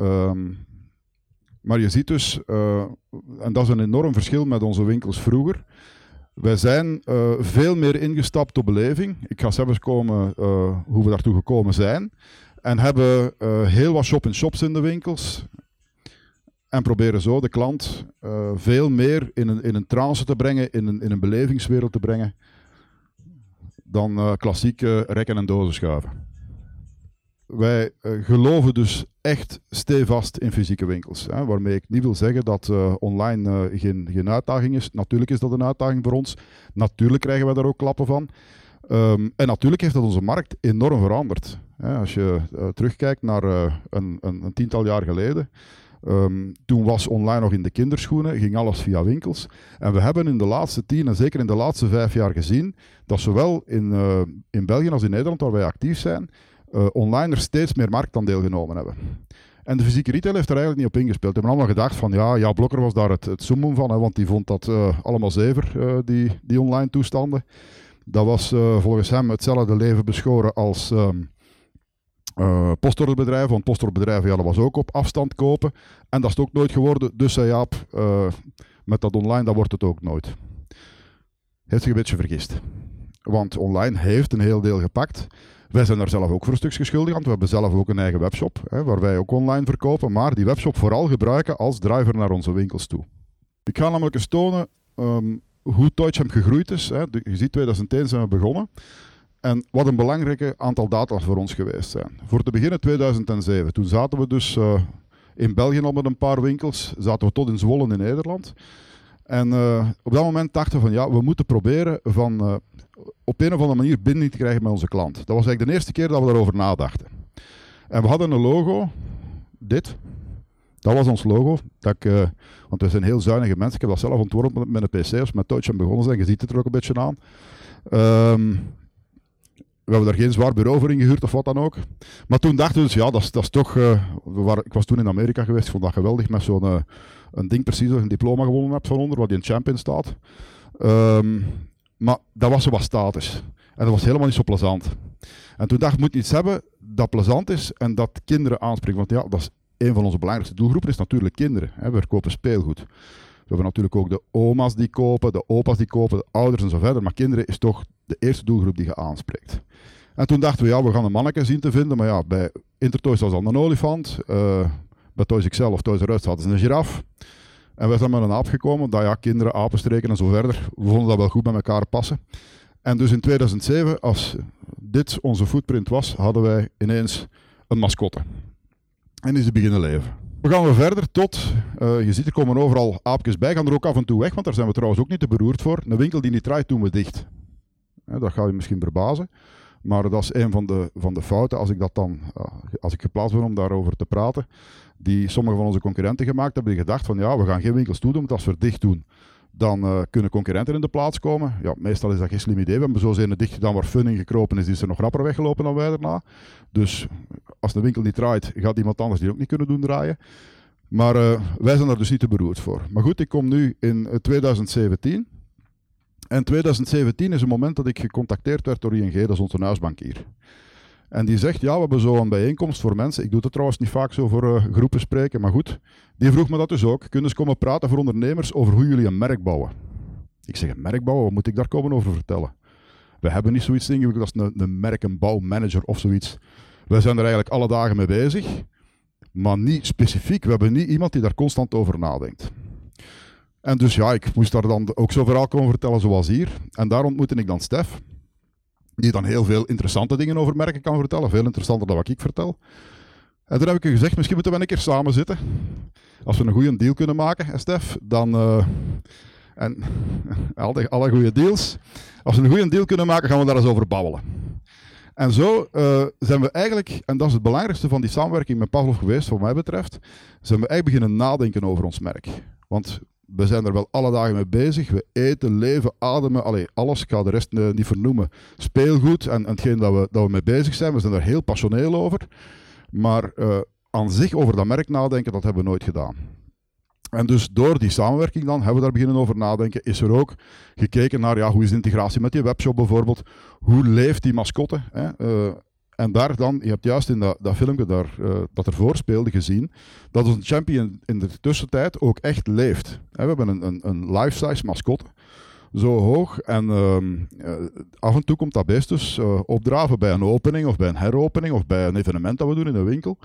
Um, maar je ziet dus, uh, en dat is een enorm verschil met onze winkels vroeger. Wij zijn uh, veel meer ingestapt op beleving. Ik ga zelfs komen uh, hoe we daartoe gekomen zijn. En hebben heel wat shop-in-shops in de winkels. En proberen zo de klant veel meer in een, in een trance te brengen, in een, in een belevingswereld te brengen. Dan klassieke rekken en dozen schuiven wij uh, geloven dus echt stevast in fysieke winkels. Hè, waarmee ik niet wil zeggen dat uh, online uh, geen, geen uitdaging is. Natuurlijk is dat een uitdaging voor ons. Natuurlijk krijgen wij daar ook klappen van. Um, en natuurlijk heeft dat onze markt enorm veranderd. Hè, als je terugkijkt naar een, een, een, tiental jaar geleden. Um, toen was online nog in de kinderschoenen, ging alles via winkels. En we hebben in de laatste tien en zeker in de laatste vijf jaar gezien dat zowel in, in België als in Nederland, waar wij actief zijn, uh, online er steeds meer marktaandeel genomen hebben. En de fysieke retail heeft er eigenlijk niet op ingespeeld. We hebben allemaal gedacht van ja, ja Blokker was daar het, het zoemen van, hè, want die vond dat uh, allemaal zever, uh, die, die online toestanden. Dat was volgens hem hetzelfde leven beschoren als um, want postorderbedrijven ja, dat was ook op afstand kopen. En dat is het ook nooit geworden, dus zei Jaap, met dat online, dat wordt het ook nooit. Heeft zich een beetje vergist. Want online heeft een heel deel gepakt. Wij zijn daar zelf ook voor een stukje schuldig aan. We hebben zelf ook een eigen webshop, hè, waar wij ook online verkopen, maar die webshop vooral gebruiken als driver naar onze winkels toe. Ik ga namelijk eens tonen um, hoe Toychamp gegroeid is. Hè. Je ziet, 2001 zijn we begonnen. En wat een belangrijke aantal data voor ons geweest zijn. Voor te beginnen 2007. Toen zaten we dus uh, in België al met een paar winkels. Zaten we tot in Zwolle in Nederland. En uh, op dat moment dachten we van ja, we moeten proberen van uh, op een of andere manier binding te krijgen met onze klant. Dat was eigenlijk de eerste keer dat we daarover nadachten. En we hadden een logo, dit. Dat was ons logo. Dat uh, want we zijn heel zuinige mensen. Ik heb dat zelf ontworpen met een PC, als met Touch begonnen zijn. Je ziet het er ook een beetje aan. Um, we hebben daar geen zwaar bureau voor ingehuurd of wat dan ook. Maar toen dachten we dus, ja, dat is, toch... Uh, we waren, ik was toen in Amerika geweest, ik vond dat geweldig, met zo'n uh, een ding precies dat je een diploma gewonnen hebt van onder, wat in champion staat. Um, maar dat was zo wat status. En dat was helemaal niet zo plezant. En toen dacht ik, moet iets hebben dat plezant is en dat kinderen aanspreekt. Want ja, dat is een van onze belangrijkste doelgroepen, is natuurlijk kinderen. Hè. We verkopen speelgoed. We hebben natuurlijk ook de oma's die kopen, de opa's die kopen, de ouders en zo verder. Maar kinderen is toch de eerste doelgroep die je aanspreekt. En toen dachten we, ja, we gaan een manneke zien te vinden. Maar ja, bij Intertoys was al een olifant. Uh, bij Toys XL of Toys R Us hadden ze een giraf. En we zijn met een aap gekomen. Dat ja, kinderen, apenstreken en zo verder. We vonden dat wel goed met elkaar passen. En dus in 2007, als dit onze footprint was, hadden wij ineens een mascotte. En is het beginnen leven. We gaan we verder tot, uh, je ziet er komen overal aapjes bij, gaan er ook af en toe weg, want daar zijn we trouwens ook niet te beroerd voor. Een winkel die niet draait, doen we dicht. dat gaat je misschien verbazen. Maar dat is een van de, van de fouten, als ik, dat dan, uh, als ik geplaatst ben om daarover te praten, die sommige van onze concurrenten gemaakt hebben, die gedacht van ja, we gaan geen winkels toedoen, want als we dicht doen, dan uh, kunnen concurrenten in de plaats komen. Ja, meestal is dat geen slim idee. We hebben zo zijn dicht gedaan waar Funning gekropen is, die is er nog rapper weggelopen dan wij daarna. Dus als de winkel niet draait, gaat iemand anders die ook niet kunnen doen draaien. Maar uh, wij zijn daar dus niet te beroerd voor. Maar goed, ik kom nu in 2017. En 2017 is een moment dat ik gecontacteerd werd door ING, dat is onze huisbankier. En die zegt, ja, we hebben zo een bijeenkomst voor mensen. Ik doe het trouwens niet vaak zo voor uh, groepen spreken, maar goed. Die vroeg me dat dus ook. Kunnen ze komen praten voor ondernemers over hoe jullie een merk bouwen? Ik zeg, een merk bouwen, wat moet ik daar komen over vertellen? We hebben niet zoiets ingewikkeld als een, een merkenbouwmanager of zoiets. Wij zijn er eigenlijk alle dagen mee bezig, maar niet specifiek. We hebben niet iemand die daar constant over nadenkt. En dus ja, ik moest daar dan ook zo verhaal komen vertellen zoals hier. En daar ontmoette ik dan Stef die dan heel veel interessante dingen over merken kan vertellen. Veel interessanter dan wat ik vertel. En toen heb ik gezegd, misschien moeten we een keer samen zitten. Als we een goede deal kunnen maken, Stef, dan... Uh, en [laughs] alle, alle goede deals. Als we een goede deal kunnen maken, gaan we daar eens over babbelen. En zo uh, zijn we eigenlijk, en dat is het belangrijkste van die samenwerking met Pavlov geweest, wat mij betreft, zijn we eigenlijk beginnen nadenken over ons merk. Want we zijn er wel alle dagen mee bezig. We eten, leven, ademen, allee, alles. Ik ga de rest uh, niet vernoemen. Speelgoed en, en hetgeen dat we, dat we mee bezig zijn. We zijn er heel passioneel over. Maar uh, aan zich over dat merk nadenken, dat hebben we nooit gedaan. En dus door die samenwerking dan hebben we daar beginnen over nadenken. Is er ook gekeken naar ja, hoe is de integratie met die webshop bijvoorbeeld? Hoe leeft die mascotte? Hè? Uh, en daar dan, je hebt juist in dat, dat filmpje daar, uh, dat ervoor speelde gezien, dat onze champion in de tussentijd ook echt leeft. we hebben een, een, een life-size mascotte, zo hoog. En uh, af en toe komt dat beest dus uh, opdraven bij een opening of bij een heropening of bij een evenement dat we doen in een winkel.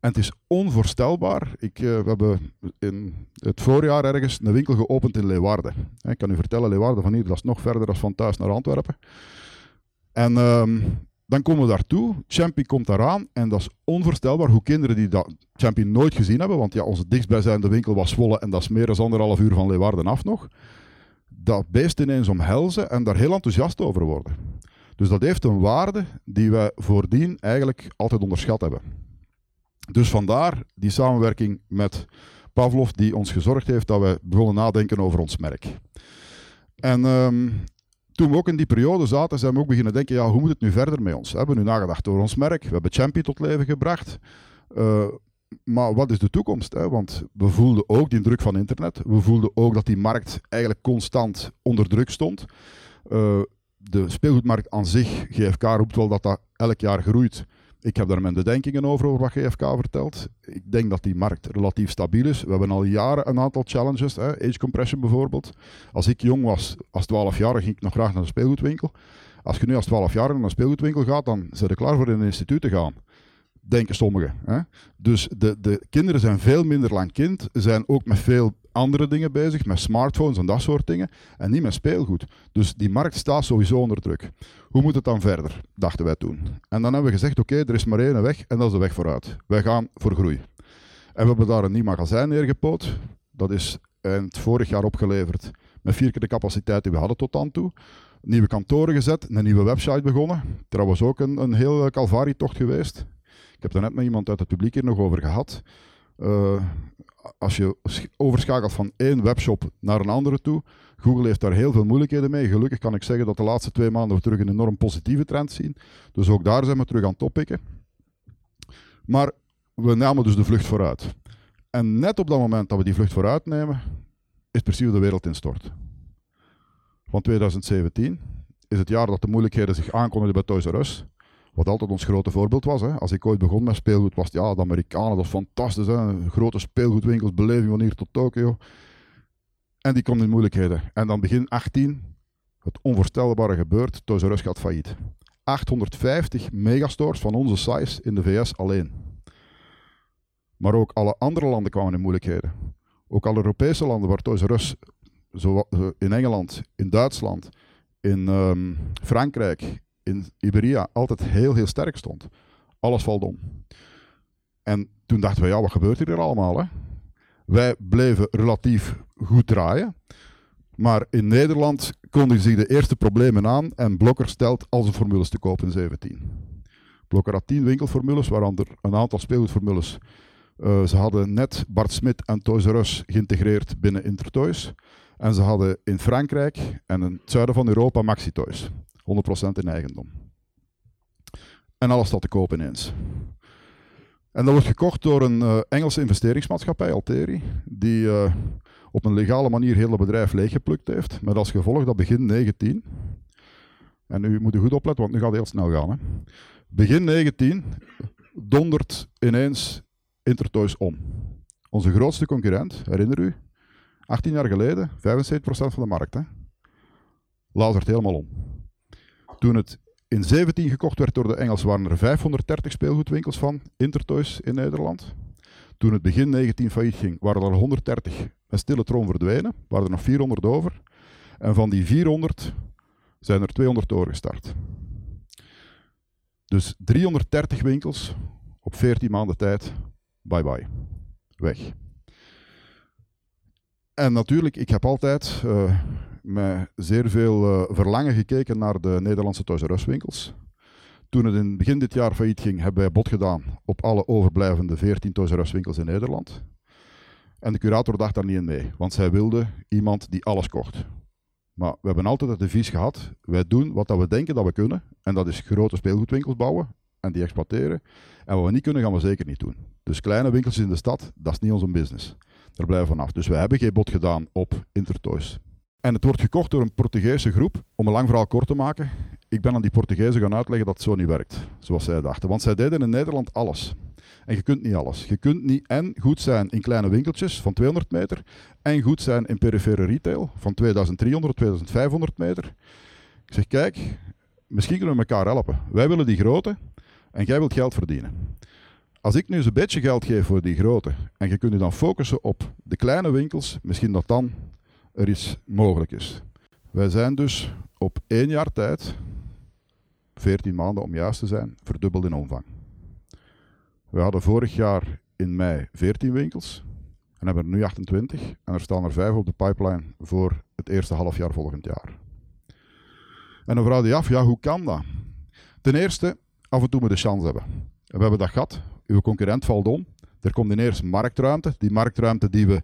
En het is onvoorstelbaar. Ik, we hebben in het voorjaar ergens een winkel geopend in Leeuwarden. Ik kan u vertellen, Leeuwarden van hier, dat is nog verder dan van thuis naar Antwerpen. En ehm, dan komen we daartoe, Champion komt eraan en dat is onvoorstelbaar hoe kinderen die dat Champion nooit gezien hebben, want ja, onze dichtstbijzijnde winkel was Zwolle en dat is meer dan anderhalf uur van Leeuwarden af nog, dat beest ineens omhelzen en daar heel enthousiast over worden. Dus dat heeft een waarde die wij voordien eigenlijk altijd onderschat hebben. Dus vandaar die samenwerking met Pavlov die ons gezorgd heeft dat wij begonnen nadenken over ons merk. En um, toen we ook in die periode zaten, zijn we ook beginnen denken, ja, hoe moet het nu verder met ons? We hebben nu nagedacht over ons merk, we hebben Champion tot leven gebracht. Uh, maar wat is de toekomst? Hè? Want we voelden ook die druk van internet. We voelden ook dat die markt eigenlijk constant onder druk stond. Uh, de speelgoedmarkt aan zich, GFK roept wel dat dat elk jaar groeit. Ik heb daar mijn bedenkingen over, over wat GFK vertelt. Ik denk dat die markt relatief stabiel is. We hebben al jaren een aantal challenges, hè, age compression bijvoorbeeld. Als ik jong was, als 12 jaar, ging ik nog graag naar een speelgoedwinkel. Als je nu als 12 jaar naar een speelgoedwinkel gaat, dan zijn je klaar voor in een instituut te gaan denken sommigen. Hè? Dus de, de kinderen zijn veel minder lang kind, zijn ook met veel andere dingen bezig, met smartphones en dat soort dingen, en niet met speelgoed. Dus die markt staat sowieso onder druk. Hoe moet het dan verder, dachten wij toen. En dan hebben we gezegd, oké, er is maar één weg, en dat is de weg vooruit. Wij gaan voor groei. En we hebben daar een nieuw magazijn neergepoot. Dat is eind vorig jaar opgeleverd, met vier keer de capaciteit die we hadden tot dan toe. Nieuwe kantoren gezet, een nieuwe website begonnen. Trouwens ook een, een heel Calvari-tocht geweest. Ik heb daar net met iemand uit het publiek hier nog over gehad. Uh, als je overschakelt van één webshop naar een andere toe, Google heeft daar heel veel moeilijkheden mee. Gelukkig kan ik zeggen dat de laatste twee maanden we terug een enorm positieve trend zien. Dus ook daar zijn we terug aan het oppikken. Maar we namen dus de vlucht vooruit. En net op dat moment dat we die vlucht vooruit nemen, is precies de wereld instort. Van 2017 is het jaar dat de moeilijkheden zich aankondigden bij Toys R Us. Wat altijd ons grote voorbeeld was. Hè. Als ik ooit begon met speelgoed, was het ja, de Amerikanen, dat is fantastisch. Hè. Grote speelgoedwinkels, beleving van hier tot Tokio. En die komt in moeilijkheden. En dan begin 18, het onvoorstelbare gebeurt, Toys R Us gaat failliet. 850 megastores van onze size in de VS alleen. Maar ook alle andere landen kwamen in moeilijkheden. Ook alle Europese landen waar Toys R Us, zo, in Engeland, in Duitsland, in ehm, Frankrijk, in Iberia, altijd heel, heel sterk stond. Alles valt om. En toen dachten we, ja, wat gebeurt hier allemaal? Hè? Wij bleven relatief goed draaien. Maar in Nederland kondigden zich de eerste problemen aan en Blokker stelt al zijn formules te koop in 17. Blokker had 10 winkelformules, waaronder een aantal speelgoedformules. Uh, ze hadden net Bart Smit en Toys R Us geïntegreerd binnen Intertoys. En ze hadden in Frankrijk en in het zuiden van Europa Maxi Toys. 100% in eigendom. En alles staat te koop ineens. En dat wordt gekocht door een uh, Engelse investeringsmaatschappij, Alteri, die uh, op een legale manier heel het bedrijf leeggeplukt heeft. Met als gevolg dat begin 19, en nu moet u goed opletten, want nu gaat het heel snel gaan. Hè. Begin 19 dondert ineens Intertoys om. Onze grootste concurrent, herinner u, 18 jaar geleden, 75% van de markt. Hè. Lazert helemaal om. Toen het in 17 gekocht werd door de Engelsen, waren er 530 speelgoedwinkels van Intertoys in Nederland. Toen het begin 19 failliet ging, waren er 130 met stille troon verdwenen, waren er nog 400 over. En van die 400 zijn er 200 doorgestart. Dus 330 winkels op 14 maanden tijd, bye bye, weg. En natuurlijk, ik heb altijd uh, met zeer veel uh, verlangen gekeken naar de Nederlandse Toys R winkels. Toen het in begin dit jaar failliet ging, hebben wij bod gedaan op alle overblijvende 14 Toys R winkels in Nederland. En de curator dacht daar niet in mee, want zij wilde iemand die alles kocht. Maar we hebben altijd het devies gehad, wij doen wat we denken dat we kunnen. En dat is grote speelgoedwinkels bouwen en die exploiteren. En wat we niet kunnen, gaan we zeker niet doen. Dus kleine winkels in de stad, dat is niet onze business. Daar blijven we vanaf. Dus we hebben geen bod gedaan op Intertoys. En het wordt gekocht door een Portugese groep. Om een lang verhaal kort te maken, ik ben aan die Portugezen gaan uitleggen dat het zo niet werkt, zoals zij dachten. Want zij deden in Nederland alles. En je kunt niet alles. Je kunt niet en goed zijn in kleine winkeltjes van 200 meter en goed zijn in perifere retail van 2300, 2500 meter. Ik zeg, kijk, misschien kunnen we elkaar helpen. Wij willen die grote en jij wilt geld verdienen. Als ik nu eens een beetje geld geef voor die grote en je kunt je dan focussen op de kleine winkels, misschien dat dan er iets mogelijk is. Wij zijn dus op één jaar tijd, 14 maanden om juist te zijn, verdubbeld in omvang. We hadden vorig jaar in mei 14 winkels en hebben er nu 28 en er staan er 5 op de pipeline voor het eerste halfjaar volgend jaar. En dan vraag je af, ja, hoe kan dat? Ten eerste, af en toe moet de chance hebben. En we hebben dat gehad. Uw concurrent valt om. Er komt ineens marktruimte. Die marktruimte die we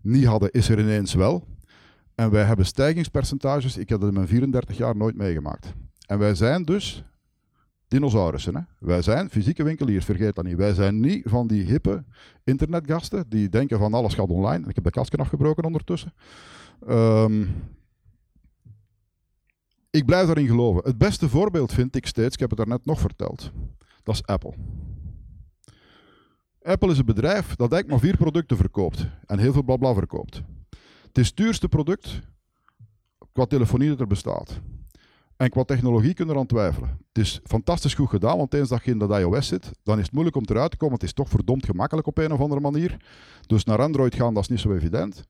niet hadden, is er ineens wel. En wij hebben stijgingspercentages, ik heb dat in mijn 34 jaar nooit meegemaakt. En wij zijn dus dinosaurussen. Hè? Wij zijn fysieke winkeliers, vergeet dat niet. Wij zijn niet van die hippe internetgasten die denken van alles gaat online. Ik heb de kastje afgebroken ondertussen. Um, ik blijf daarin geloven. Het beste voorbeeld vind ik steeds, ik heb het daarnet nog verteld, dat is Apple. Apple is een bedrijf dat eigenlijk maar vier producten verkoopt en heel veel blabla verkoopt. Het is het duurste product qua telefonie dat er bestaat. En qua technologie kunnen we aan twijfelen. Het is fantastisch goed gedaan, want eens dat je in dat iOS zit, dan is het moeilijk om eruit te komen. Het is toch verdomd gemakkelijk op een of andere manier. Dus naar Android gaan, dat is niet zo evident.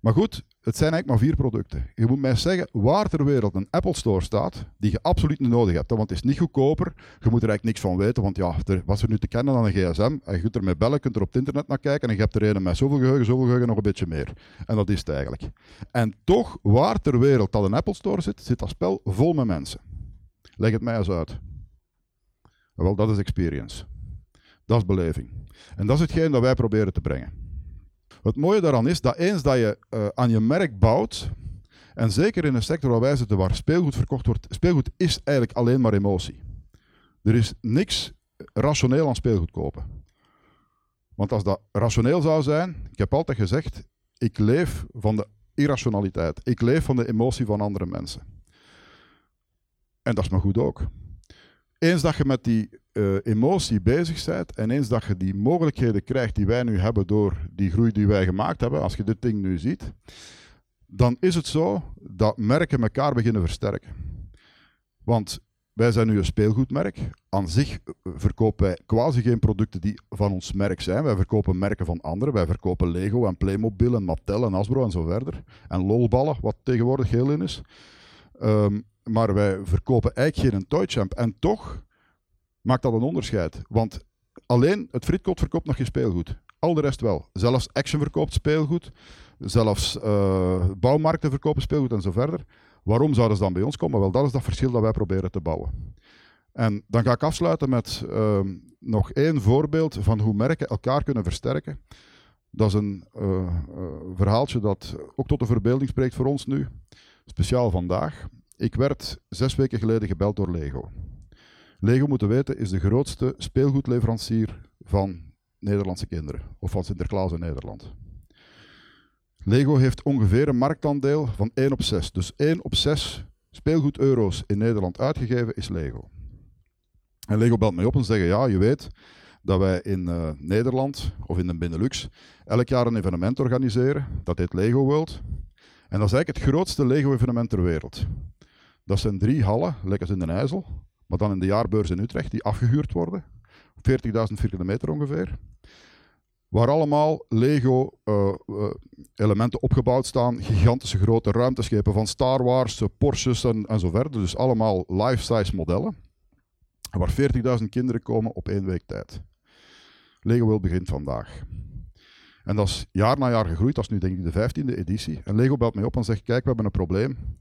Maar goed, het zijn eigenlijk maar vier producten. Je moet mij zeggen waar ter wereld een Apple Store staat die je absoluut niet nodig hebt. Want het is niet goedkoper. Je moet er eigenlijk niks van weten. Want ja, er, wat er nu te kennen aan een gsm. En je kunt ermee bellen, kunt er op het internet naar kijken. En je hebt er een met zoveel geheugen, zoveel geheugen, nog een beetje meer. En dat is het eigenlijk. En toch, waar ter wereld dat een Apple Store zit, zit dat spel vol met mensen. Leg het mij eens uit. Wel, dat is experience. Dat is beleving. En dat is hetgeen dat wij proberen te brengen. Het mooie daaraan is dat eens dat je uh, aan je merk bouwt, en zeker in een sector waar wij zitten, waar speelgoed verkocht wordt, speelgoed is eigenlijk alleen maar emotie. Er is niks rationeel aan speelgoed kopen. Want als dat rationeel zou zijn, ik heb altijd gezegd, ik leef van de irrationaliteit. Ik leef van de emotie van andere mensen. En dat is maar goed ook. Eens dat je met die uh, emotie bezig bent en eens dat je die mogelijkheden krijgt die wij nu hebben door die groei die wij gemaakt hebben, als je dit ding nu ziet, dan is het zo dat merken elkaar beginnen versterken. Want wij zijn nu een speelgoedmerk. Aan zich verkopen wij quasi geen producten die van ons merk zijn. Wij verkopen merken van anderen. Wij verkopen Lego en Playmobil en Mattel en Hasbro en zo verder. En lolballen, wat tegenwoordig heel in is. Ehm, maar wij verkopen eigenlijk geen Toychamp. En toch maakt dat een onderscheid. Want alleen het Fritkot verkoopt nog geen speelgoed. Al de rest wel. Zelfs Action verkoopt speelgoed. Zelfs uh, bouwmarkten verkopen speelgoed en zo verder. Waarom zouden ze dan bij ons komen? Wel, dat is dat verschil dat wij proberen te bouwen. En dan ga ik afsluiten met uh, nog één voorbeeld van hoe merken elkaar kunnen versterken. Dat is een uh, verhaaltje dat ook tot de verbeelding spreekt voor ons nu. Speciaal vandaag. Ik werd zes weken geleden gebeld door Lego. Lego, moeten weten, is de grootste speelgoedleverancier van Nederlandse kinderen. Of van Sinterklaas in Nederland. Lego heeft ongeveer een marktaandeel van 1 op 6. Dus 1 op 6 speelgoed-euro's in Nederland uitgegeven is Lego. En Lego belt mij op en zegt: Ja, je weet dat wij in uh, Nederland of in de Benelux elk jaar een evenement organiseren. Dat heet Lego World. En dat is eigenlijk het grootste Lego-evenement ter wereld. Dat zijn drie hallen, lekker in de IJssel, maar dan in de jaarbeurs in Utrecht, die afgehuurd worden. 40.000 vierkante meter ongeveer waar allemaal Lego-elementen eh, uh, opgebouwd staan. Gigantische grote ruimteschepen van Star Wars, uh, Porsches en, zo verder. Dus allemaal life-size modellen. Waar 40.000 kinderen komen op één week tijd. Lego World begint vandaag. En dat is jaar na jaar gegroeid. Dat is nu denk ik de vijftiende editie. En Lego belt mij op en zegt, kijk, we hebben een probleem.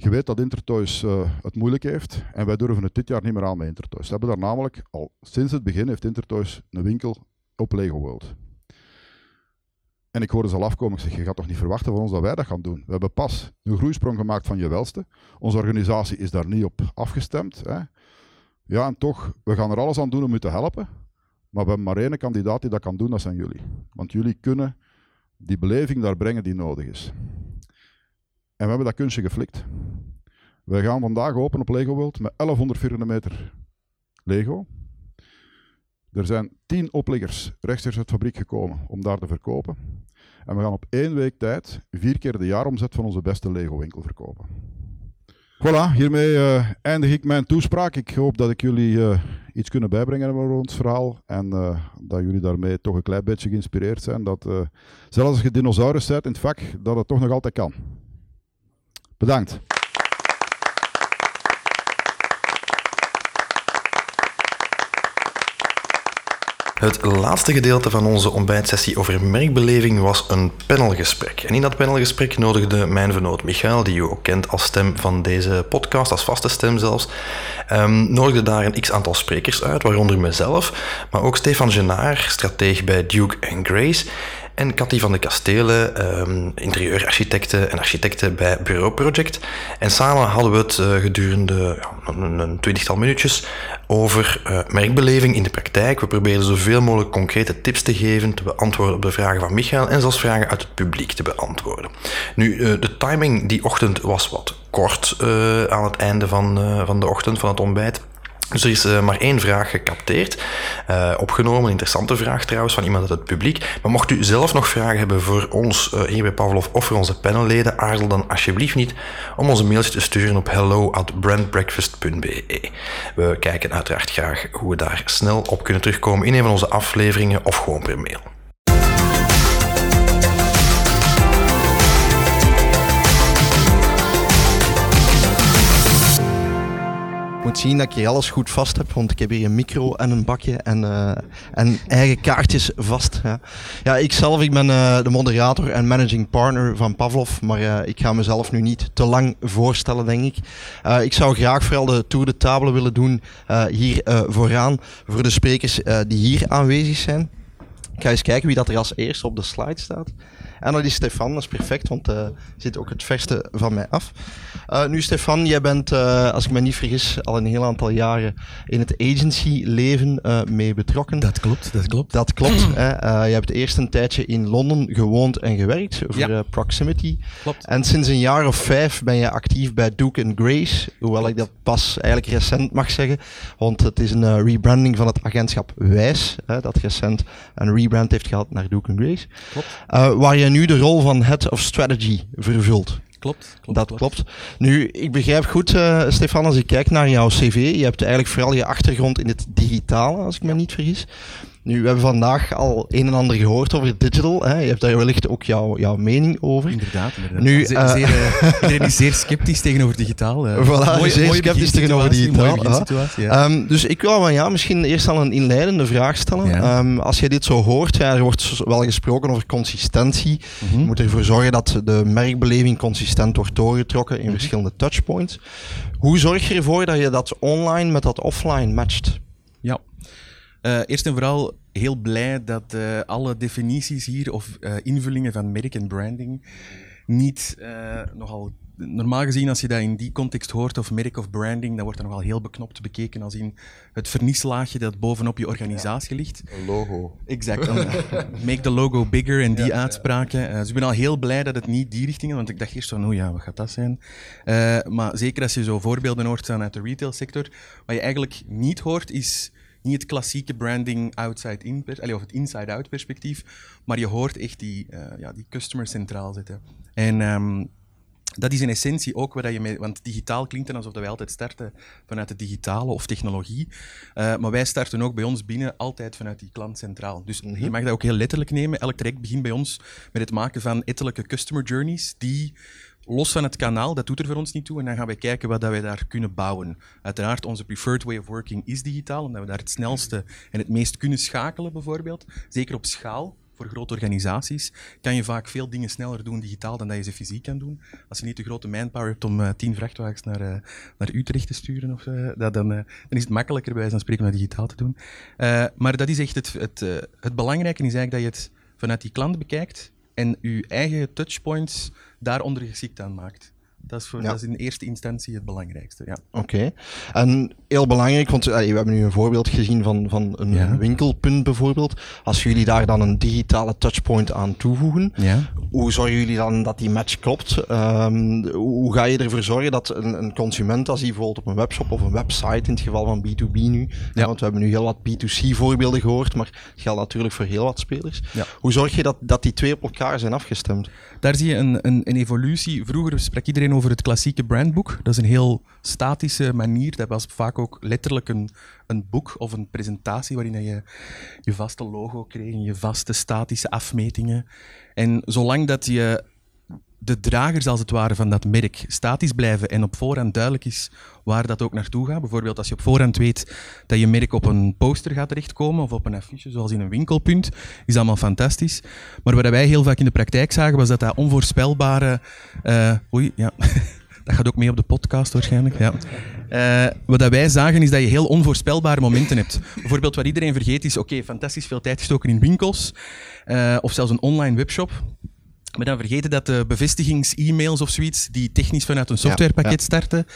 Je weet dat Intertoys uh, het moeilijk heeft en wij durven het dit jaar niet meer aan met Intertoys. Ze hebben daar namelijk al sinds het begin heeft Intertoys een winkel op Lego World. En ik hoorde ze al afkomen. Ik zeg, je gaat toch niet verwachten van ons dat wij dat gaan doen? We hebben pas een groeisprong gemaakt van je welste. Onze organisatie is daar niet op afgestemd. Hè? Ja, en toch, we gaan er alles aan doen om u te helpen. Maar we hebben maar één kandidaat die dat kan doen, dat zijn jullie. Want jullie kunnen die beleving daar brengen die nodig is. En we hebben dat kunstje geflikt. We gaan vandaag open op Lego World met 1100 vierkante meter Lego. Er zijn tien opliggers rechtstreeks uit de fabriek gekomen om daar te verkopen. En we gaan op één week tijd vier keer de jaaromzet van onze beste Lego-winkel verkopen. Voilà, hiermee uh, eindig ik mijn toespraak. Ik hoop dat ik jullie uh, iets kunnen bijbrengen over ons verhaal. En uh, dat jullie daarmee toch een klein beetje geïnspireerd zijn. Dat zelfs als je dinosaurus bent in het vak, dat het toch nog altijd kan. Bedankt. Het laatste gedeelte van onze ontbijtsessie over merkbeleving was een panelgesprek. En in dat panelgesprek nodigde mijn vernoot Michael, die u ook kent als stem van deze podcast, als vaste stem zelfs, um, nodigde daar een x-aantal sprekers uit, waaronder mezelf, maar ook Stefan Genaar, strateeg bij Duke Grace, en Cathy van de Kastelen, um, interieurarchitecten en architecten bij Bureau Project. En samen hadden we het uh, gedurende ja, een, twintigtal minuutjes over uh, merkbeleving in de praktijk. We probeerden zoveel mogelijk concrete tips te geven, te beantwoorden op de vragen van Michael en zelfs vragen uit het publiek te beantwoorden. Nu, uh, de timing die ochtend was wat kort aan het einde van, van de ochtend, van het ontbijt. Dus er is uh, maar één vraag gecapteerd, uh, opgenomen, een interessante vraag trouwens, van iemand uit het publiek. Maar mocht u zelf nog vragen hebben voor ons hier bij Pavlov of voor onze panelleden, aarzel dan alsjeblieft niet om ons een mailtje te sturen op hello at brandbreakfast.be. We kijken uiteraard graag hoe we daar snel op kunnen terugkomen in een van onze afleveringen of gewoon per mail. Moet zien dat ik alles goed vast heb, want ik heb hier een micro en een bakje en, uh, en eigen kaartjes vast. Ja, ja ik zelf ik ben uh, de moderator en managing partner van Pavlov, maar uh, ik ga mezelf nu niet te lang voorstellen, denk ik. ik zou graag vooral de tour de table willen doen hier vooraan voor de sprekers die hier aanwezig zijn. Ik ga eens kijken wie dat er als eerste op de slide staat. En dat is Stefan, dat is perfect, want uh, zit ook het verste van mij af. Uh, nu Stefan, jij bent, uh, als ik me niet vergis, al een heel aantal jaren in het agency-leven mee betrokken. Dat klopt, dat klopt. Dat klopt. [clears throat] hè. je hebt eerst een tijdje in Londen gewoond en gewerkt voor ja. Proximity. Klopt. En sinds een jaar of vijf ben je actief bij Duke Grace, hoewel ik dat pas eigenlijk recent mag zeggen, want het is een rebranding van het agentschap Wijs, hè, dat recent een rebrand heeft gehad naar Duke Grace. Klopt. waar je jij nu de rol van Head of Strategy vervult. Klopt, klopt. dat klopt. Nu, ik begrijp goed, uh, Stefan, als ik kijk naar jouw cv, je hebt eigenlijk vooral je achtergrond in het digitale, als ik me niet vergis. Nu, we hebben vandaag al een en ander gehoord over digital. Hè. Je hebt daar wellicht ook jouw, jouw mening over. Inderdaad, inderdaad. Nu, zeer, uh, zeer, uh, iedereen is zeer sceptisch tegenover digitaal. Voilà, mooie, zeer mooie sceptisch tegenover digitaal. Ja. Um, dus ik wil van ja, misschien eerst al een inleidende vraag stellen. Ja. Um, als je dit zo hoort, ja, er wordt wel gesproken over consistentie. Mm -hmm. Je moet ervoor zorgen dat de merkbeleving consistent wordt doorgetrokken in mm -hmm. verschillende touchpoints. Hoe zorg je ervoor dat je dat online met dat offline matcht? Ja, uh, eerst en vooral heel blij dat uh, alle definities hier of uh, invullingen van merk en branding niet nogal. Normaal gezien, als je dat in die context hoort, of merk of branding, dan wordt dat nogal heel beknopt bekeken als in het vernislaagje dat bovenop je organisatie ja, ligt. Een logo. Exact. make the logo bigger en die ja, uitspraken. Ja. dus ik ben al heel blij dat het niet die richting is, want ik dacht eerst van, oh ja, wat gaat dat zijn? maar zeker als je zo voorbeelden hoort uit de retailsector, wat je eigenlijk niet hoort is niet het klassieke branding outside-in, of het inside-out perspectief, maar je hoort echt die, uh, ja, die customer centraal zitten. En um, dat is in essentie ook wat je mee, want digitaal klinkt dan alsof wij altijd starten vanuit het digitale of technologie, uh, maar wij starten ook bij ons binnen altijd vanuit die klant centraal. Dus mm -hmm. je mag dat ook heel letterlijk nemen. Elk traject begint bij ons met het maken van ettelijke customer journeys die los van het kanaal, dat doet er voor ons niet toe. En dan gaan wij kijken wat dat wij daar kunnen bouwen. Uiteraard, onze preferred way of working is digitaal, omdat we daar het snelste en het meest kunnen schakelen, bijvoorbeeld. Zeker op schaal. Voor grote organisaties kan je vaak veel dingen sneller doen digitaal dan dat je ze fysiek kan doen. Als je niet de grote manpower hebt om uh, tien vrachtwagens naar, uh, naar Utrecht te sturen, of, uh, dat, dan, dan is het makkelijker bij wijze van spreken om dat digitaal te doen. maar dat is echt het, het, het belangrijke, is eigenlijk dat je het vanuit die klant bekijkt en je eigen touchpoints daaronder geschikt aan maakt. Dat is, voor, dat is in eerste instantie het belangrijkste. Ja. Oké. En heel belangrijk, want we hebben nu een voorbeeld gezien van, van een winkelpunt bijvoorbeeld. Als jullie daar dan een digitale touchpoint aan toevoegen, ja. hoe zorgen jullie dan dat die match klopt? Um, hoe ga je ervoor zorgen dat een, een, consument, als hij bijvoorbeeld op een webshop of een website, in het geval van B2B nu, ja. want we hebben nu heel wat B2C voorbeelden gehoord, maar het geldt natuurlijk voor heel wat spelers. Hoe zorg je dat, dat die twee op elkaar zijn afgestemd? Daar zie je een, een, een evolutie. Vroeger sprak iedereen over het klassieke brandboek. Dat is een heel statische manier. Dat was vaak ook letterlijk een, een boek of een presentatie waarin je je vaste logo kreeg, je vaste statische afmetingen. En zolang dat je de dragers als het ware van dat merk statisch blijven en op voorhand duidelijk is waar dat ook naartoe gaat. Bijvoorbeeld als je op voorhand weet dat je merk op een poster gaat terechtkomen of op een affiche zoals in een winkelpunt, is allemaal fantastisch. Maar wat wij heel vaak in de praktijk zagen was dat dat onvoorspelbare... Uh, oei, ja... [laughs] Dat gaat ook mee op de podcast waarschijnlijk. Ja. Uh, wat dat wij zagen is dat je heel onvoorspelbare momenten hebt. Bijvoorbeeld wat iedereen vergeet is, oké, fantastisch veel tijd gestoken in winkels uh, of zelfs een online webshop. Maar dan vergeten dat de bevestigings-e-mails of zoiets, die technisch vanuit een softwarepakket starten.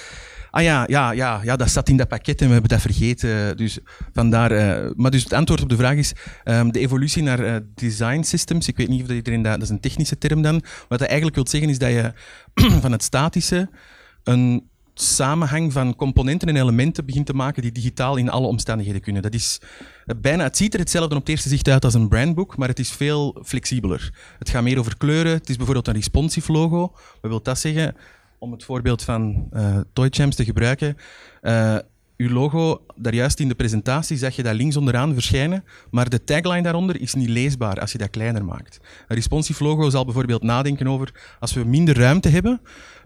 Ah ja, ja, ja, ja, dat zat in dat pakket en we hebben dat vergeten. Dus vandaar, uh, maar dus het antwoord op de vraag is um, de evolutie naar uh, design systems. Ik weet niet of dat iedereen dat, dat is een technische term dan. Wat dat eigenlijk wil zeggen is dat je [clears throat] van het statische een samenhang van componenten en elementen begint te maken die digitaal in alle omstandigheden kunnen. Dat is eh, bijna, het ziet er hetzelfde op het eerste zicht uit als een brandboek, maar het is veel flexibeler. Het gaat meer over kleuren. Het is bijvoorbeeld een responsive logo. Wat wil dat zeggen? Om het voorbeeld van uh, Toy Champs te gebruiken. Uh, uw logo, daar juist in de presentatie zag je dat links onderaan verschijnen, maar de tagline daaronder is niet leesbaar als je dat kleiner maakt. Een responsive logo zal bijvoorbeeld nadenken over, als we minder ruimte hebben,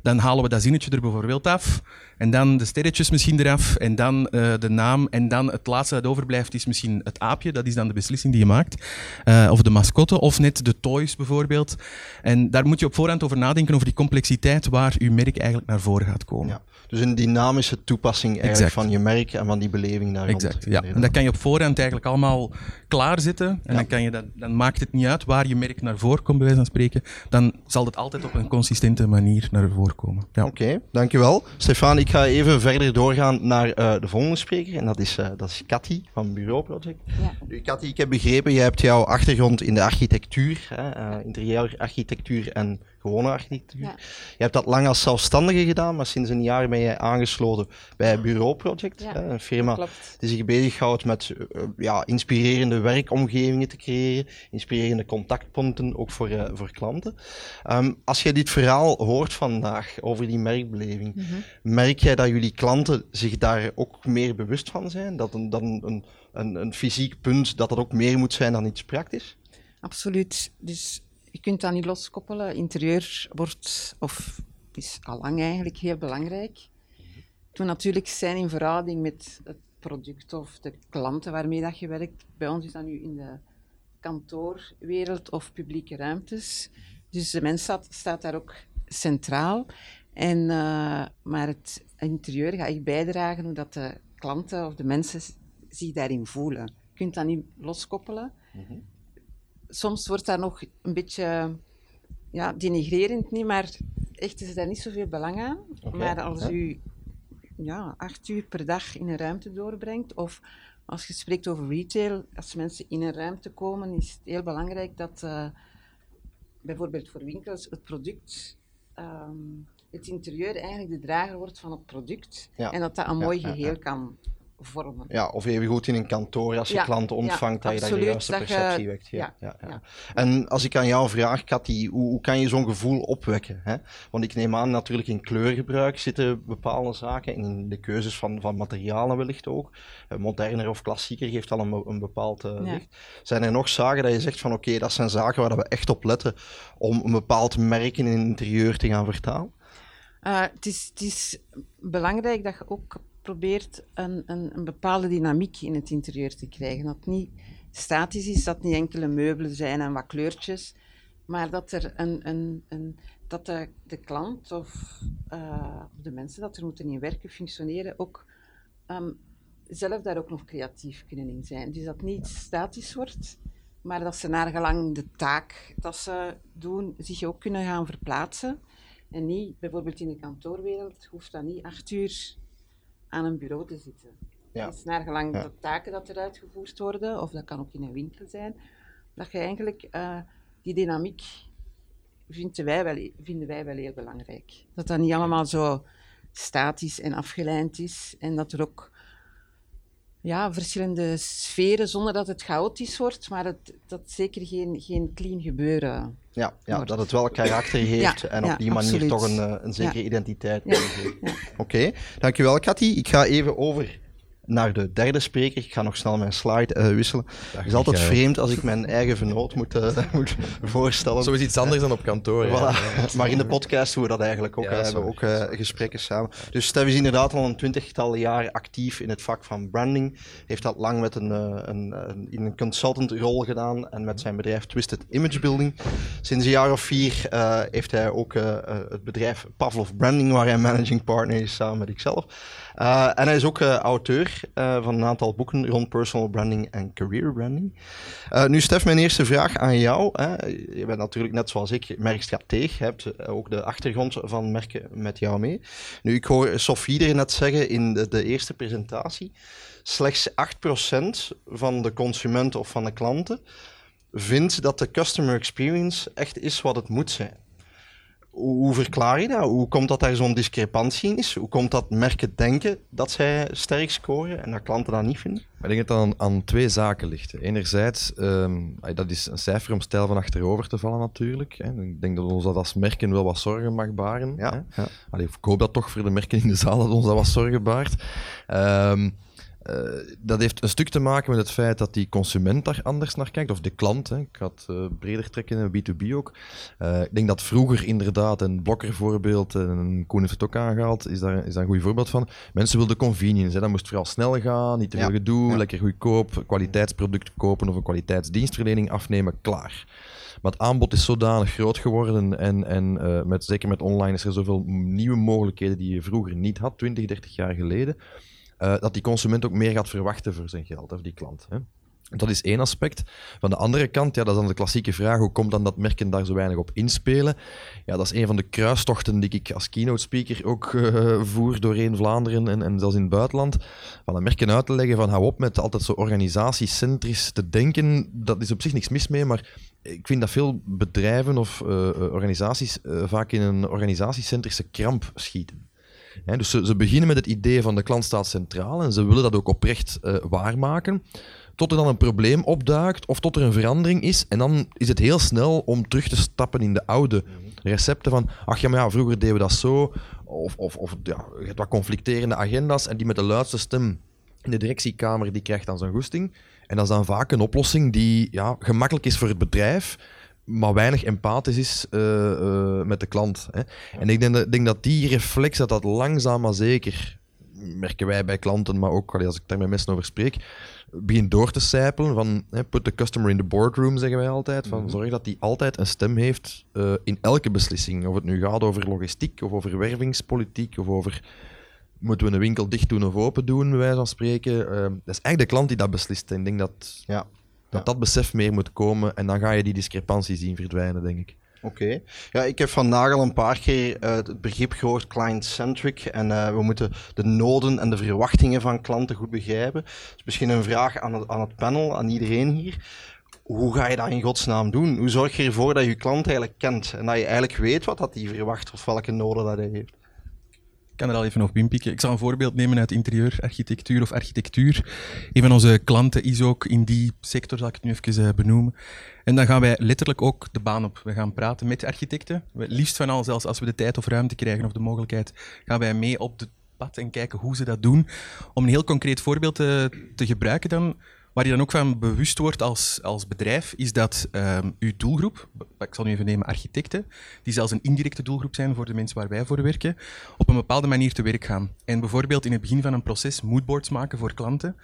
dan halen we dat zinnetje er bijvoorbeeld af. En dan de sterretjes misschien eraf. En dan uh, de naam. En dan het laatste dat overblijft is misschien het aapje. Dat is dan de beslissing die je maakt. Uh, of de mascotte. Of net de toys bijvoorbeeld. En daar moet je op voorhand over nadenken over die complexiteit waar je merk eigenlijk naar voren gaat komen. Ja. Dus een dynamische toepassing eigenlijk van je merk en van die beleving daar Exact, ja. En dat kan je op voorhand eigenlijk allemaal klaarzetten. En ja. dan, kan je dat, dan maakt het niet uit waar je merk naar voren komt, bij wijze van spreken. Dan zal het altijd op een consistente manier naar voren komen. Ja. Oké, okay, dankjewel. Stefan, ik ga even verder doorgaan naar uh, de volgende spreker. En dat is, uh, dat is Cathy van Bureau Project. Ja. Nu, ik heb begrepen, jij hebt jouw achtergrond in de architectuur, hè, uh, interieurarchitectuur en gewone architectuur. Ja. Je hebt dat lang als zelfstandige gedaan, maar sinds een jaar ben je aangesloten bij Bureau Project, Ja, hè, een firma Klopt. die zich bezighoudt met eh, ja, inspirerende werkomgevingen te creëren, inspirerende contactpunten ook voor, eh, voor klanten. Ehm, als je dit verhaal hoort vandaag over die merkbeleving, Mhm. merk jij dat jullie klanten zich daar ook meer bewust van zijn? Dat een, dat een, een, een, een fysiek punt, dat dat ook meer moet zijn dan iets praktisch? Absoluut. Dus je kunt dat niet loskoppelen. Interieur wordt, of is allang eigenlijk heel belangrijk. Moet natuurlijk zijn in verhouding met het product of de klanten waarmee dat je werkt. Bij ons is dat nu in de kantoorwereld of publieke ruimtes. Dus de mens staat, staat daar ook centraal. En, eh, maar het interieur gaat echt bijdragen hoe dat de klanten of de mensen zich daarin voelen. Je kunt dat niet loskoppelen soms wordt dat nog een beetje ja, denigrerend, niet, maar echt is daar niet zoveel belang aan. maar als u ja, acht uur per dag in een ruimte doorbrengt, of als je spreekt over retail, als mensen in een ruimte komen, is het heel belangrijk dat eh, bijvoorbeeld voor winkels het product, ehm, het interieur eigenlijk de drager wordt van het product Ja. en dat dat een mooi ja. geheel kan vormen. Ja, of even goed in een kantoor als je Ja, klanten ja, ontvangt, dat je daar de absoluut, juiste je- perceptie wekt. Ja, ja, ja, ja. ja. En als ik aan jou vraag, Cathy, hoe, hoe kan je zo'n gevoel opwekken? Hè? Want ik neem aan, natuurlijk in kleurgebruik zitten bepaalde zaken, en in de keuzes van, van materialen wellicht ook. Eh, Moderner of klassieker geeft al een, een bepaald eh, Ja. licht. Zijn er nog zaken dat je zegt van oké, dat zijn zaken waar we echt op letten om een bepaald merk in een interieur te gaan vertalen? Uh, het, is, het is belangrijk dat je ook probeert een, een, een bepaalde dynamiek in het interieur te krijgen. Dat niet statisch is, dat niet enkele meubelen zijn en wat kleurtjes, maar dat, er een, een, een, dat de, de klant of uh, de mensen dat er moeten in werken, functioneren, ook um, zelf daar ook nog creatief kunnen in zijn. Dus dat niet statisch wordt, maar dat ze naar gelang de taak dat ze doen, zich ook kunnen gaan verplaatsen. En niet, bijvoorbeeld in de kantoorwereld, hoeft dat niet acht uur aan een bureau te zitten. Ja. Is naar gelang Ja. de taken dat er uitgevoerd worden, of dat kan ook in een winkel zijn, dat je eigenlijk uh, die dynamiek vinden wij, wel, vinden wij wel heel belangrijk. Dat dat niet allemaal zo statisch en afgeleid is en dat er ook ja, verschillende sferen, zonder dat het chaotisch wordt, maar het, dat zeker geen, geen clean gebeuren Ja, ja wordt. dat het wel karakter heeft Ja, en op ja, die manier absoluut. toch een, eh, een zekere identiteit ja. Oké, dankjewel Cathy. Ik ga even over naar de derde spreker. Ik ga nog snel mijn slide eh, wisselen. Het is altijd vreemd als ik mijn eigen vernoot moet, eh, [laughs] moet voorstellen. Zo is iets anders dan op kantoor. ja. Maar in de podcast doen we dat eigenlijk ook. Ja. We hebben ook eh, gesprekken samen. Dus Stef is inderdaad al een twintigtal jaar actief in het vak van branding. Heeft dat lang met een, een, een, in een consultant rol gedaan en met zijn bedrijf Twisted Image Building. Sinds een jaar of vier heeft hij ook het bedrijf Pavlov Branding, waar hij managing partner is samen met ikzelf. Uh, en hij is ook uh, auteur uh, van een aantal boeken rond personal branding en career branding. Nu, Stef, mijn eerste vraag aan jou. Hè. Je bent natuurlijk net zoals ik merkstrateeg, je hebt ook de achtergrond van merken met jou mee. Nu, ik hoor Sofie er net zeggen in de, de eerste presentatie, slechts 8% van de consumenten of van de klanten vindt dat de customer experience echt is wat het moet zijn. Hoe verklaar je dat? Hoe komt dat daar zo'n discrepantie in is? Hoe komt dat merken denken dat zij sterk scoren en dat klanten dat niet vinden? Ik denk dat het aan, aan twee zaken ligt. Enerzijds, um, dat is een cijfer om stijl van achterover te vallen natuurlijk. Hè. Ik denk dat ons dat als merken wel wat zorgen mag baren. Ja, hè. ja. Allee, ik hoop dat toch voor de merken in de zaal dat ons dat wat zorgen baart. Um, uh, dat heeft een stuk te maken met het feit dat die consument daar anders naar kijkt, of de klant. Hè. Ik ga het uh, breder trekken in B2B ook. Uh, ik denk dat vroeger inderdaad, een blokker voorbeeld, en Koen heeft het ook aangehaald, is daar, is daar een goed voorbeeld van. Mensen wilden convenience, hè. dat moest vooral snel gaan, niet te veel Ja. gedoe, Ja. lekker goedkoop, kwaliteitsproduct kopen of een kwaliteitsdienstverlening afnemen, klaar. Maar het aanbod is zodanig groot geworden en, en uh, met, zeker met online is er zoveel nieuwe mogelijkheden die je vroeger niet had, 20, 30 jaar geleden. Uh, dat die consument ook meer gaat verwachten voor zijn geld, of die klant. Hè. Dat is één aspect. Van de andere kant, ja, dat is dan de klassieke vraag, hoe komt dan dat merken daar zo weinig op inspelen? Ja, dat is een van de kruistochten die ik als keynote speaker ook uh, voer doorheen Vlaanderen en, en zelfs in het buitenland. Van de merken uit te leggen van hou op met altijd zo organisatiecentrisch te denken. Dat is op zich niks mis mee, maar ik vind dat veel bedrijven of uh, organisaties vaak in een organisatiecentrische kramp schieten. Dus ze, ze, beginnen met het idee van de klant staat centraal en ze willen dat ook oprecht waarmaken tot er dan een probleem opduikt of tot er een verandering is. En dan is het heel snel om terug te stappen in de oude recepten van, ach ja, maar ja, vroeger deden we dat zo. Of, of, of ja, je hebt wat conflicterende agenda's en die met de luidste stem in de directiekamer, die krijgt dan zijn goesting. En dat is dan vaak een oplossing die ja, gemakkelijk is voor het bedrijf, maar weinig empathisch is uh, uh, met de klant. Hè. En ik denk, denk, dat die reflex, dat dat langzaam maar zeker, merken wij bij klanten, maar ook als ik daar met mensen over spreek, begint door te sijpelen van hè, put the customer in the boardroom, zeggen wij altijd. Van, mhm. Zorg dat hij altijd een stem heeft uh, in elke beslissing. Of het nu gaat over logistiek, of over wervingspolitiek, of over moeten we een winkel dicht doen of open doen, bij wijze van spreken. Dat is eigenlijk de klant die dat beslist. En ik denk dat ja. Dat, dat besef meer moet komen en dan ga je die discrepantie zien verdwijnen, denk ik. Oké. Ja, ik heb van Nagel een paar keer uh, het begrip gehoord client-centric. En uh, we moeten de noden en de verwachtingen van klanten goed begrijpen. Dus misschien een vraag aan het, aan het panel, aan iedereen hier. Hoe ga je dat in godsnaam doen? Hoe zorg je ervoor dat je klant eigenlijk kent en dat je eigenlijk weet wat dat die verwacht of welke noden dat hij heeft? Kan er al even op inpikken. Ik zal een voorbeeld nemen uit interieurarchitectuur of architectuur. Een van onze klanten is ook in die sector, zal ik het nu even eh, benoemen. En dan gaan wij letterlijk ook de baan op. We gaan praten met architecten. Liefst van al, zelfs als we de tijd of ruimte krijgen of de mogelijkheid, gaan wij mee op het pad en kijken hoe ze dat doen. Om een heel concreet voorbeeld te, te gebruiken dan, waar je dan ook van bewust wordt als, als bedrijf, is dat um, uw doelgroep, ik zal nu even nemen architecten, die zelfs een indirecte doelgroep zijn voor de mensen waar wij voor werken, op een bepaalde manier te werk gaan. En bijvoorbeeld in het begin van een proces moodboards maken voor klanten.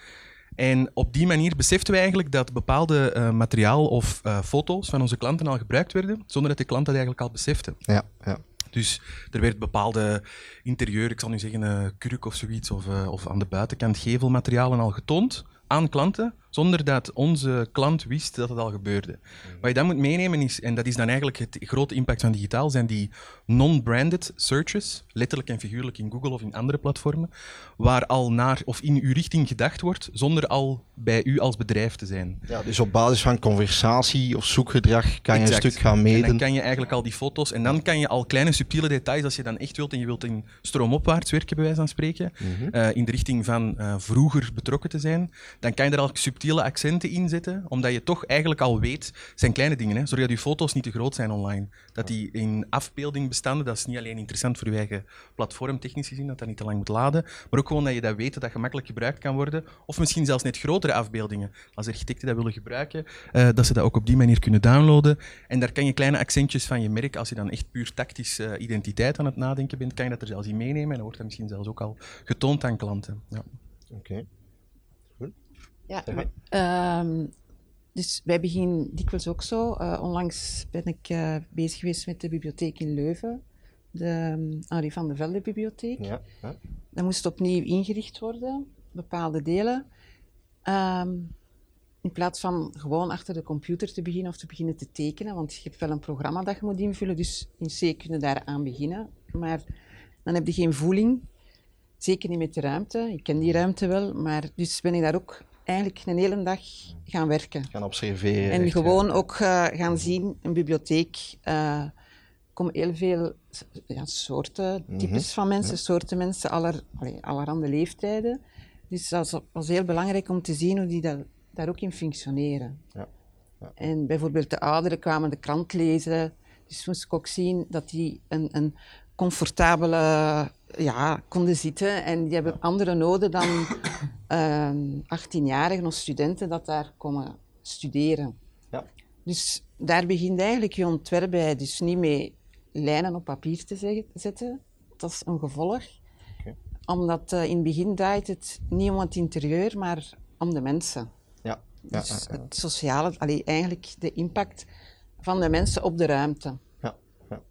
En op die manier beseften we eigenlijk dat bepaalde uh, materiaal of uh, foto's van onze klanten al gebruikt werden, zonder dat de klant dat eigenlijk al besefte. Ja, ja. Dus er werd bepaalde interieur, ik zal nu zeggen uh, kurk of zoiets, of, of aan de buitenkant gevelmaterialen al getoond aan klanten, zonder dat onze klant wist dat het al gebeurde. Wat je dan moet meenemen is, en dat is dan eigenlijk het grote impact van digitaal, zijn die non-branded searches, letterlijk en figuurlijk in Google of in andere platformen, waar al naar of in uw richting gedacht wordt, zonder al bij u als bedrijf te zijn. Ja, dus op basis van conversatie of zoekgedrag kan je een stuk gaan meten. En dan kan je eigenlijk al die foto's, en dan kan je al kleine subtiele details, als je dan echt wilt en je wilt in stroomopwaarts werken, bij wijze van spreken, mhm. eh, in de richting van uh, vroeger betrokken te zijn, dan kan je er al subtiele accenten in zetten, omdat je toch eigenlijk al weet, zijn kleine dingen, hè, zorg dat je foto's niet te groot zijn online. Dat die in afbeelding bestanden, dat is niet alleen interessant voor je eigen platform, technisch gezien, dat dat niet te lang moet laden, maar ook gewoon dat je dat weet, dat dat gemakkelijk gebruikt kan worden, of misschien zelfs net grotere afbeeldingen. Als architecten dat willen gebruiken, uh, dat ze dat ook op die manier kunnen downloaden. En daar kan je kleine accentjes van je merk, als je dan echt puur tactisch uh, identiteit aan het nadenken bent, kan je dat er zelfs in meenemen en dan wordt dat misschien zelfs ook al getoond aan klanten. Ja. Oké. Ja, um, dus wij beginnen dikwijls ook zo. Uh, onlangs ben ik uh, bezig geweest met de bibliotheek in Leuven, de um, Henri van de Velde bibliotheek. Ja, ja. Dat moest opnieuw ingericht worden, bepaalde delen. Um, in plaats van gewoon achter de computer te beginnen of te beginnen te tekenen, want je hebt wel een programma dat je moet invullen, dus in C kun je daar aan beginnen. Maar dan heb je geen voeling, zeker niet met de ruimte. Ik ken die ruimte wel, maar dus ben ik daar ook eigenlijk een hele dag gaan werken. Gaan observeren. En gewoon ook uh, gaan zien, een bibliotheek uh, komen heel veel ja, soorten, mhm. types van mensen, soorten mensen, aller, allee, allerhande leeftijden. Dus dat was, heel belangrijk om te zien hoe die daar ook in functioneren. Ja. Ja. En bijvoorbeeld de ouderen kwamen de krant lezen, dus moest ik ook zien dat die een, een comfortabele ja, konden zitten. En die hebben andere noden dan uh, [coughs] ehm, 18-jarigen of studenten dat daar komen studeren. Ja. Dus daar begint eigenlijk je ontwerp bij. Dus niet mee lijnen op papier te zetten. Dat is een gevolg. Okay. Omdat uh, in het begin draait het niet om het interieur, maar om de mensen. Ja. ja dus het sociale, allee, eigenlijk de impact van de mensen op de ruimte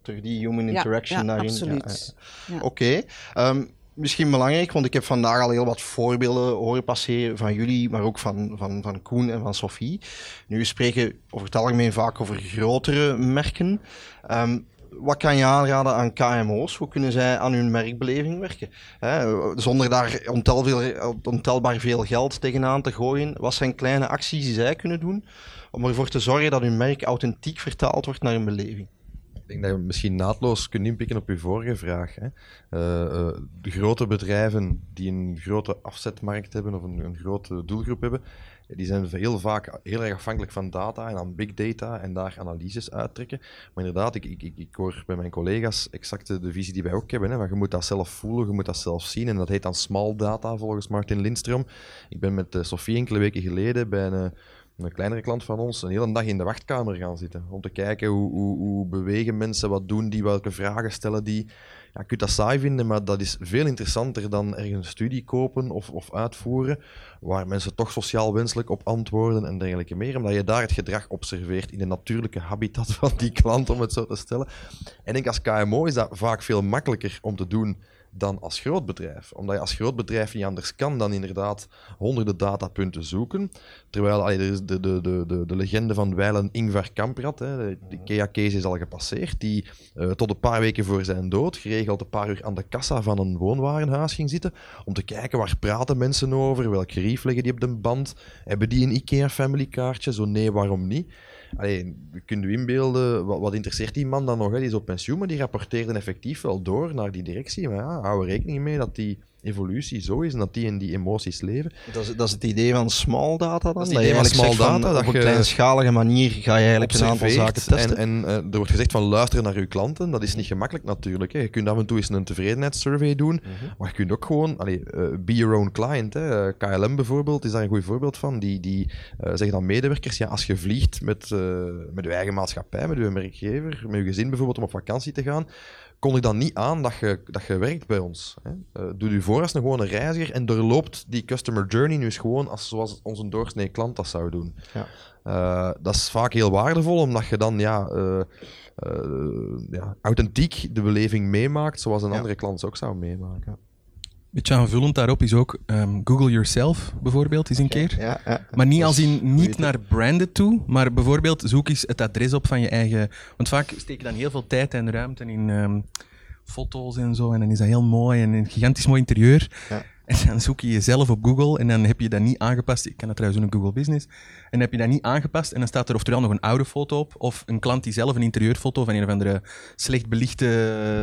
terug die human interaction daarin. Absoluut. Oké. Okay. Um, misschien belangrijk, want ik heb vandaag al heel wat voorbeelden horen passeren van jullie, maar ook van, van, van Koen en van Sophie. Nu, we spreken over het algemeen vaak over grotere merken. Ehm, wat kan je aanraden aan KMO's? Hoe kunnen zij aan hun merkbeleving werken? Zonder daar ontel veel, ontelbaar veel geld tegenaan te gooien. Wat zijn kleine acties die zij kunnen doen om ervoor te zorgen dat hun merk authentiek vertaald wordt naar hun beleving? Ik denk dat je misschien naadloos kunt inpikken op uw vorige vraag. Hè. Uh, uh, de grote bedrijven die een grote afzetmarkt hebben of een, een grote doelgroep hebben, die zijn heel vaak heel erg afhankelijk van data en aan big data en daar analyses uittrekken. Maar inderdaad, ik, ik, ik hoor bij mijn collega's exact de visie die wij ook hebben. Hè, van je moet dat zelf voelen, je moet dat zelf zien. En dat heet dan small data volgens Martin Lindstrom. Ik ben met uh, Sofie enkele weken geleden bij een een kleinere klant van ons een hele dag in de wachtkamer gaan zitten. Om te kijken hoe, hoe, bewegen mensen, wat doen die, welke vragen stellen die. Ja, je kunt dat saai vinden, maar dat is veel interessanter dan ergens een studie kopen of, of uitvoeren, waar mensen toch sociaal wenselijk op antwoorden en dergelijke meer, omdat je daar het gedrag observeert in de natuurlijke habitat [laughs] van die klant, om het zo te stellen. En ik denk als KMO is dat vaak veel makkelijker om te doen dan als groot bedrijf. Omdat je als groot bedrijf niet anders kan dan inderdaad honderden datapunten zoeken. Terwijl er de, de, de, de, de legende van Weilen Ingvar Kamprad, hè, de IKEA-case is al gepasseerd, die uh, tot een paar weken voor zijn dood geregeld een paar uur aan de kassa van een woonwarenhuis ging zitten om te kijken waar praten mensen over, welke gerief leggen die op de band, hebben die een IKEA-family kaartje, zo nee, waarom niet? Allee, je kunt u inbeelden, wat, wat, interesseert die man dan nog? Hè? Die is op pensioen, maar die rapporteerde effectief wel door naar die directie. Maar ja, hou rekening mee dat die evolutie zo is en dat die in die emoties leven. Dat is, dat is het idee van small data dan? Dat is het idee van small data. dat op een kleinschalige manier ga je eigenlijk een aantal zaken testen. En, en uh, er wordt gezegd van luisteren naar uw klanten. Dat is niet gemakkelijk natuurlijk. Hè. Je kunt af en toe eens een tevredenheidssurvey doen, mm -hmm. maar je kunt ook gewoon allee, uh, be your own client. Hè. Uh, KLM bijvoorbeeld is daar een goed voorbeeld van. Die, die zeggen dan medewerkers, ja, als je vliegt met, met je eigen maatschappij, met je werkgever, met je gezin bijvoorbeeld om op vakantie te gaan, kon ik dan niet aan dat je, dat je werkt bij ons. Hè. Uh, doe je voor als een gewone reiziger en doorloopt die customer journey nu eens gewoon als, zoals onze doorsnee klant dat zou doen. Ja. Uh, dat is vaak heel waardevol, omdat je dan ja, uh, ja, authentiek de beleving meemaakt, zoals een ja. andere klant ook zou meemaken. Beetje aanvullend daarop is ook um, Google Yourself bijvoorbeeld eens een okay, keer. Ja, ja. Maar niet als in niet naar branded toe, maar bijvoorbeeld zoek eens het adres op van je eigen. Want vaak steek je dan heel veel tijd en ruimte in um, foto's en zo. En dan is dat heel mooi en een gigantisch mooi interieur. Ja. En dan zoek je jezelf op Google en dan heb je dat niet aangepast. Ik ken dat trouwens in een Google Business. En dan heb je dat niet aangepast en dan staat er oftewel nog een oude foto op of een klant die zelf een interieurfoto van een of andere slecht belichte...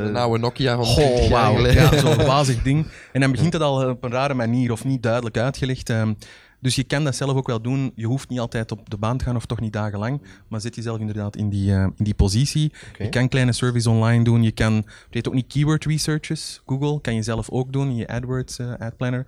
Een oude Nokia van oh, wow. Ja, zo'n [laughs] wazig ding. En dan begint het al op een rare manier of niet duidelijk uitgelegd. Um, dus je kan dat zelf ook wel doen. Je hoeft niet altijd op de baan te gaan of toch niet dagenlang. Maar zet jezelf inderdaad in die, uh, in die positie. Okay. Je kan kleine surveys online doen. Je kan, weet ook niet, keyword researches. Google kan je zelf ook doen in je AdWords, uh, Ad Planner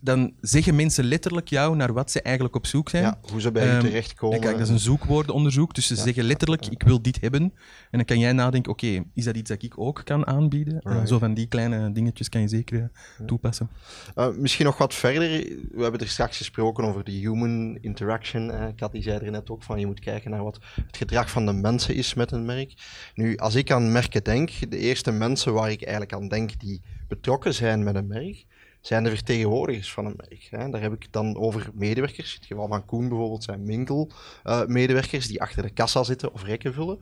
dan zeggen mensen letterlijk jou naar wat ze eigenlijk op zoek zijn. Ja, hoe ze bij je um, terechtkomen. Kijk, dat is een zoekwoordenonderzoek. Dus ze ja. zeggen letterlijk, ik wil dit hebben. En dan kan jij nadenken, oké, okay, is dat iets dat ik ook kan aanbieden? Right. Uh, zo van die kleine dingetjes kan je zeker uh, toepassen. Uh, misschien nog wat verder. We hebben er straks gesproken over de human interaction. Kat die zei er net ook van, je moet kijken naar wat het gedrag van de mensen is met een merk. Nu, als ik aan merken denk, de eerste mensen waar ik eigenlijk aan denk die betrokken zijn met een merk, zijn de vertegenwoordigers van een merk. Hè. Daar heb ik dan over medewerkers. In het geval van Koen bijvoorbeeld zijn winkelmedewerkers uh, die achter de kassa zitten of rekken vullen.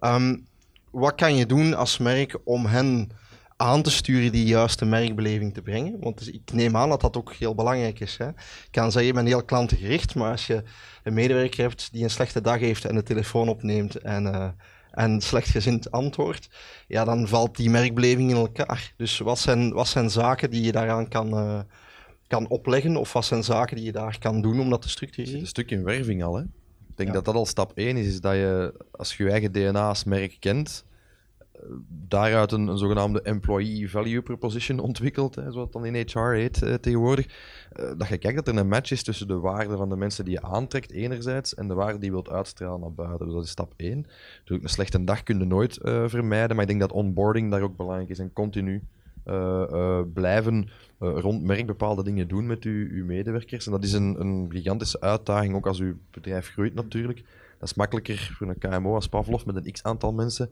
Um, wat kan je doen als merk om hen aan te sturen die juiste merkbeleving te brengen? Want dus ik neem aan dat dat ook heel belangrijk is. Hè. Ik kan zeggen, je bent heel klantengericht, maar als je een medewerker hebt die een slechte dag heeft en de telefoon opneemt en... Uh, en slechtgezind antwoord, ja, dan valt die merkbeleving in elkaar. Dus wat zijn, wat zijn zaken die je daaraan kan, uh, kan opleggen, of wat zijn zaken die je daar kan doen om dat te structureren? Een stuk in werving al, hè? Ik denk ja. dat dat al stap 1 is, is dat je, als je je eigen DNA als merk kent, daaruit een, een, zogenaamde employee value proposition [laughs] ontwikkeld, hè, zoals het dan in HR heet uh, tegenwoordig. Uh, dat je kijkt dat er een match is tussen de waarde van de mensen die je aantrekt, enerzijds, en de waarde die je wilt uitstralen naar buiten. Dus dat is stap 1. Natuurlijk, een slechte dag kun je nooit uh, vermijden, maar ik denk dat onboarding daar ook belangrijk is en continu blijven rond merk bepaalde dingen doen met uw, uw medewerkers. En dat is een, een gigantische uitdaging, ook als uw bedrijf groeit natuurlijk. Dat is makkelijker voor een KMO als Pavlov met een x aantal mensen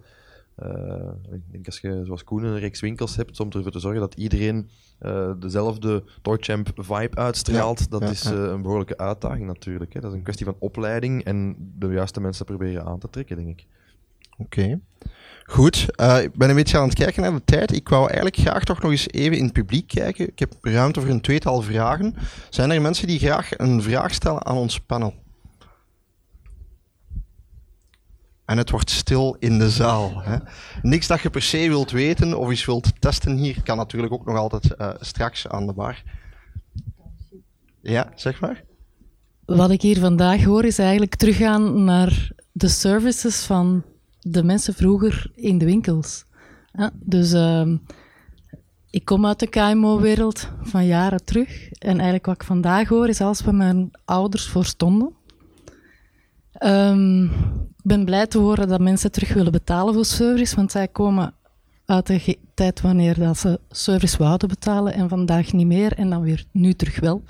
Uh, ik denk als je zoals Koen een reeks winkels hebt om ervoor te zorgen dat iedereen uh, dezelfde Toychamp vibe uitstraalt, dat is uh, een behoorlijke uitdaging natuurlijk. Hè. Dat is een kwestie van opleiding en de juiste mensen proberen aan te trekken, denk ik. Oké. Okay. Goed, ik ben een beetje aan het kijken naar de tijd. Ik wou eigenlijk graag toch nog eens even in het publiek kijken. Ik heb ruimte voor een tweetal vragen. Zijn er mensen die graag een vraag stellen aan ons panel? En het wordt stil in de zaal. Hè. Niks dat je per se wilt weten of eens wilt testen hier. Kan natuurlijk ook nog altijd uh, straks aan de bar. Ja, zeg maar. Wat ik hier vandaag hoor is eigenlijk teruggaan naar de services van de mensen vroeger in de winkels. Dus uh, ik kom uit de KMO-wereld van jaren terug. En eigenlijk wat ik vandaag hoor is als we mijn ouders voor stonden. Um, ben blij te horen dat mensen terug willen betalen voor service, want zij komen uit de tijd wanneer dat ze service wouden betalen en vandaag niet meer en dan weer nu terug wel.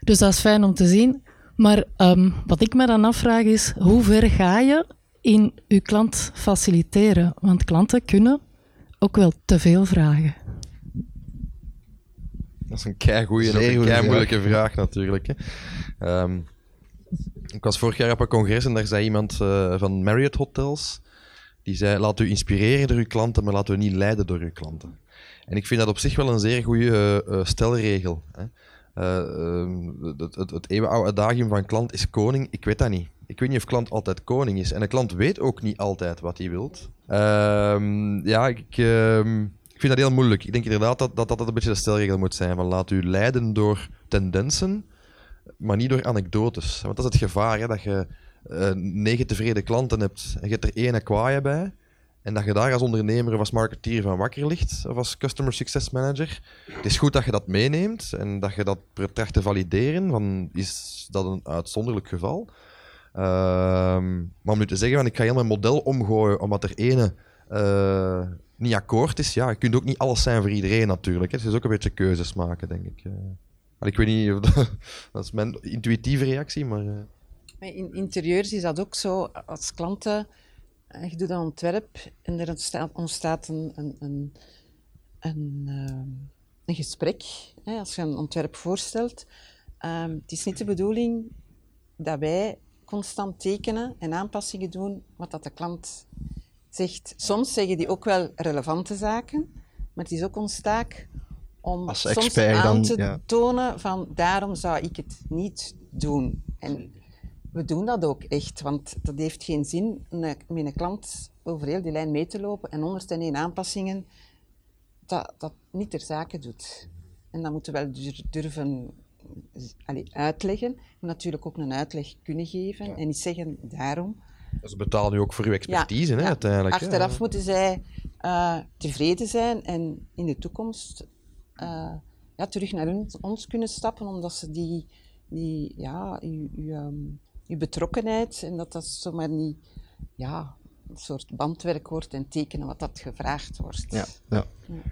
Dus dat is fijn om te zien. Maar um, wat ik me dan afvraag is, hoe ver ga je in je klant faciliteren? Want klanten kunnen ook wel te veel vragen. Dat is een keigoeie en een kei moeilijke vraag natuurlijk. Hè. Um, ik was vorig jaar op een congres en daar zei iemand uh, van Marriott Hotels. Die zei: Laat u inspireren door uw klanten, maar laat u niet leiden door uw klanten. En ik vind dat op zich wel een zeer goede uh, stelregel. Hè. Uh, het, het, het eeuwenoude adagium van klant is koning, ik weet dat niet. Ik weet niet of klant altijd koning is. En een klant weet ook niet altijd wat hij wilt. Ehm, ja, ik, uh, ik vind dat heel moeilijk. Ik denk inderdaad dat, dat dat een beetje de stelregel moet zijn. Van laat u leiden door tendensen maar niet door anekdotes. Want dat is het gevaar, hè, dat je uh, negen tevreden klanten hebt en je hebt er één kwaaie bij. En dat je daar als ondernemer of als marketeer van wakker ligt, of als customer success manager. Het is goed dat je dat meeneemt en dat je dat tracht te valideren. Van, is dat een uitzonderlijk geval? Ehm, maar om nu te zeggen, ik ga heel mijn model omgooien omdat er ene uh, niet akkoord is. Ja, je kunt ook niet alles zijn voor iedereen natuurlijk. Het is ook een beetje keuzes maken, denk ik. Ik weet niet of dat, [laughs] mijn intuïtieve reactie, maar... Uh... In interieurs is dat ook zo. Als klanten, eh, je doet een ontwerp en er ontstaat, een, een, een, uh, een gesprek. Hè, als je een ontwerp voorstelt. Um, het is niet de bedoeling dat wij constant tekenen en aanpassingen doen wat dat de klant zegt. Soms zeggen die ook wel relevante zaken, maar het is ook ons taak om Als soms aan te tonen van daarom zou ik het niet doen. En we doen dat ook echt, want dat heeft geen zin met een klant over heel die lijn mee te lopen en 101 aanpassingen dat, dat niet ter zake doet. En dat moeten we wel durven allez, uitleggen. Maar natuurlijk ook een uitleg kunnen geven en niet zeggen daarom. Ze betalen nu ook voor uw expertise, hè, uiteindelijk. Achteraf moeten zij uh, tevreden zijn en in de toekomst uh, ja, terug naar ons kunnen stappen, omdat ze die, die ja, uw, uw, um, uw betrokkenheid en dat dat zomaar niet ja, een soort bandwerk wordt en tekenen wat dat gevraagd wordt. Ja, ja.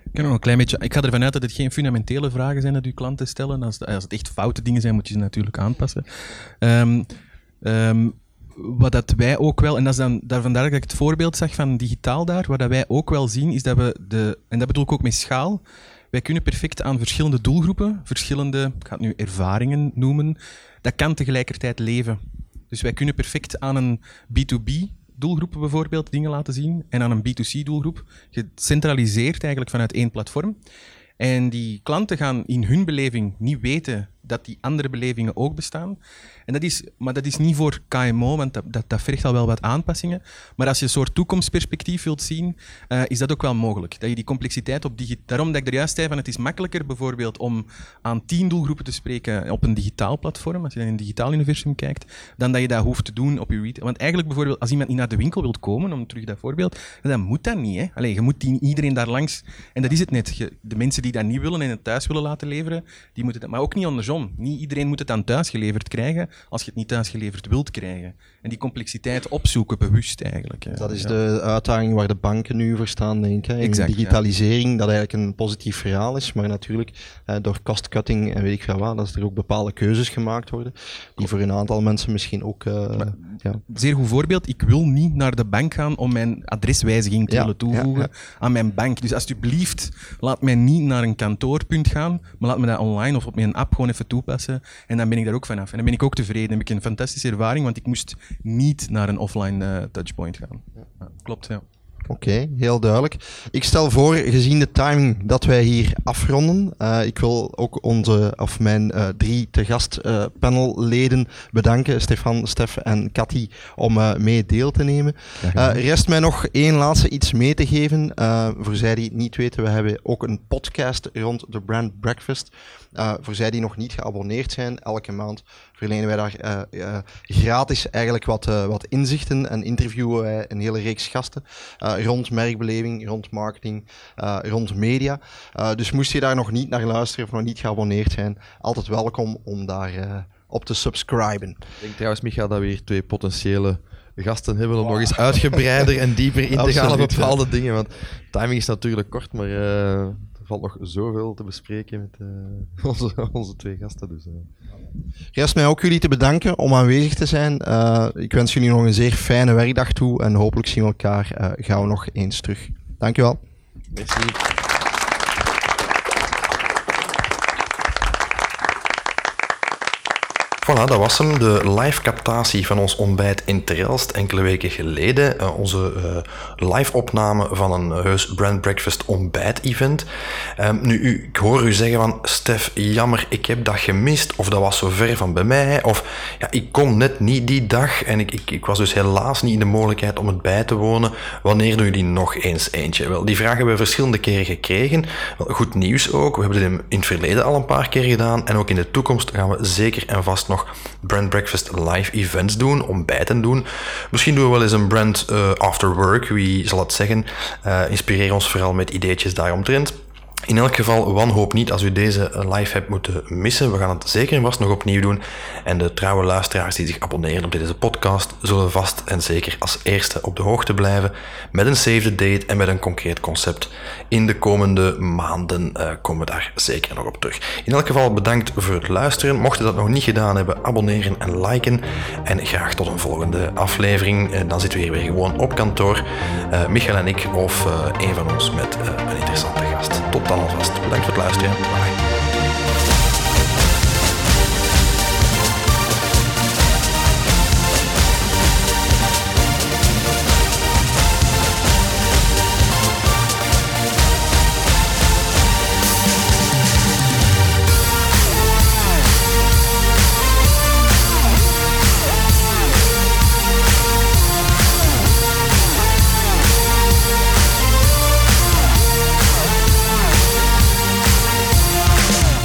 Ik, kan nog een klein beetje, ik ga ervan uit dat het geen fundamentele vragen zijn dat uw klanten stellen. Als, als het echt foute dingen zijn, moet je ze natuurlijk aanpassen. Um, um, wat dat wij ook wel, en dat is dan daar vandaar dat ik het voorbeeld zag van digitaal daar, wat dat wij ook wel zien, is dat we de, en dat bedoel ik ook met schaal, wij kunnen perfect aan verschillende doelgroepen, verschillende, ik ga het nu ervaringen noemen, dat kan tegelijkertijd leven. Dus wij kunnen perfect aan een B2B doelgroep bijvoorbeeld dingen laten zien en aan een B2C doelgroep gecentraliseerd eigenlijk vanuit één platform. En die klanten gaan in hun beleving niet weten dat die andere belevingen ook bestaan. En dat is, maar dat is niet voor KMO, want dat, dat, vergt al wel wat aanpassingen. Maar als je een soort toekomstperspectief wilt zien, uh, is dat ook wel mogelijk. Dat je die complexiteit op digitaal... Daarom dat ik er juist zei van het is makkelijker bijvoorbeeld om aan tien doelgroepen te spreken op een digitaal platform, als je in een digitaal universum kijkt, dan dat je dat hoeft te doen op je retail. Want eigenlijk bijvoorbeeld, als iemand niet naar de winkel wilt komen, om terug dat voorbeeld, dan moet dat niet. Hè? Allee, je moet die, iedereen daar langs... En dat is het net. De mensen die dat niet willen en het thuis willen laten leveren, die moeten dat... Maar ook niet andersom andersom. Niet iedereen moet het dan thuis geleverd krijgen als je het niet thuis geleverd wilt krijgen. En die complexiteit opzoeken, bewust eigenlijk. hè. Dat is Ja. de uitdaging waar de banken nu voor staan, denk ik. Exact, ja. digitalisering, dat eigenlijk een positief verhaal is, maar natuurlijk eh, door cost-cutting en weet ik veel wat, dat er ook bepaalde keuzes gemaakt worden, die voor een aantal mensen misschien ook... eh, ja. Zeer goed voorbeeld. Ik wil niet naar de bank gaan om mijn adreswijziging te Ja, willen toevoegen ja, aan mijn bank. Dus alsjeblieft, laat mij niet naar een kantoorpunt gaan, maar laat me dat online of op mijn app gewoon even toepassen. En dan ben ik daar ook vanaf. En dan ben ik ook tevreden. Dan heb ik een fantastische ervaring, want ik moest niet naar een offline eh, touchpoint gaan. Ja, klopt, ja. Oké, heel duidelijk. Ik stel voor, gezien de timing, dat wij hier afronden. Eh, ik wil ook onze, of mijn eh, drie te gast panelleden bedanken, Stefan, Stef en Cathy, om mee deel te nemen. Rest mij nog één laatste iets mee te geven. Voor zij die het niet weten, we hebben ook een podcast rond de Brand Breakfast. Eh, voor zij die nog niet geabonneerd zijn, elke maand verlenen wij daar eh, eh, gratis eigenlijk wat, wat inzichten en interviewen wij een hele reeks gasten rond merkbeleving, rond marketing, rond media. Dus moest je daar nog niet naar luisteren of nog niet geabonneerd zijn, altijd welkom om daar op te subscriben. Ik denk trouwens, Micha, dat we hier twee potentiële gasten hebben om nog eens uitgebreider en dieper in te gaan op bepaalde dingen. Want timing is natuurlijk kort, maar valt nog zoveel te bespreken met eh, [laughs] onze, onze twee gasten. Dus, eh. Rest mij ook jullie te bedanken om aanwezig te zijn. Eh, ik wens jullie nog een zeer fijne werkdag toe en hopelijk zien we elkaar eh, gauw nog eens terug. Dankjewel. merci. Voilà, dat was hem. De live captatie van ons ontbijt in Terelst enkele weken geleden. Eh, onze eh, live opname van een heus Brand Breakfast ontbijt-event. Ehm, nu, ik hoor u zeggen van, Stef, jammer, ik heb dat gemist. Of dat was zo ver van bij mij. Of ja, ik kon net niet die dag. En ik, ik, ik was dus helaas niet in de mogelijkheid om het bij te wonen. Wanneer doen jullie nog eens eentje? Wel, die vraag hebben we verschillende keren gekregen. Goed nieuws ook. We hebben dit in het verleden al een paar keer gedaan. En ook in de toekomst gaan we zeker en vast Brand Breakfast live events doen, ontbijten doen. Misschien doen we wel eens een brand eh, after work, wie zal het zeggen. Eh, inspireer ons vooral met ideetjes daaromtrent. In elk geval, wanhoop niet als u deze live hebt moeten missen. We gaan het zeker en vast nog opnieuw doen. En de trouwe luisteraars die zich abonneren op deze podcast zullen vast en zeker als eerste op de hoogte blijven met een save the date en met een concreet concept. In de komende maanden eh, komen we daar zeker nog op terug. In elk geval bedankt voor het luisteren. Mocht je dat nog niet gedaan hebben, abonneren en liken. En graag tot een volgende aflevering. Eh, dan zitten we hier weer gewoon op kantoor. Eh Michael en ik of een van ons met een interessante gast. Tot dan alvast. Bedankt voor het luisteren. Bye.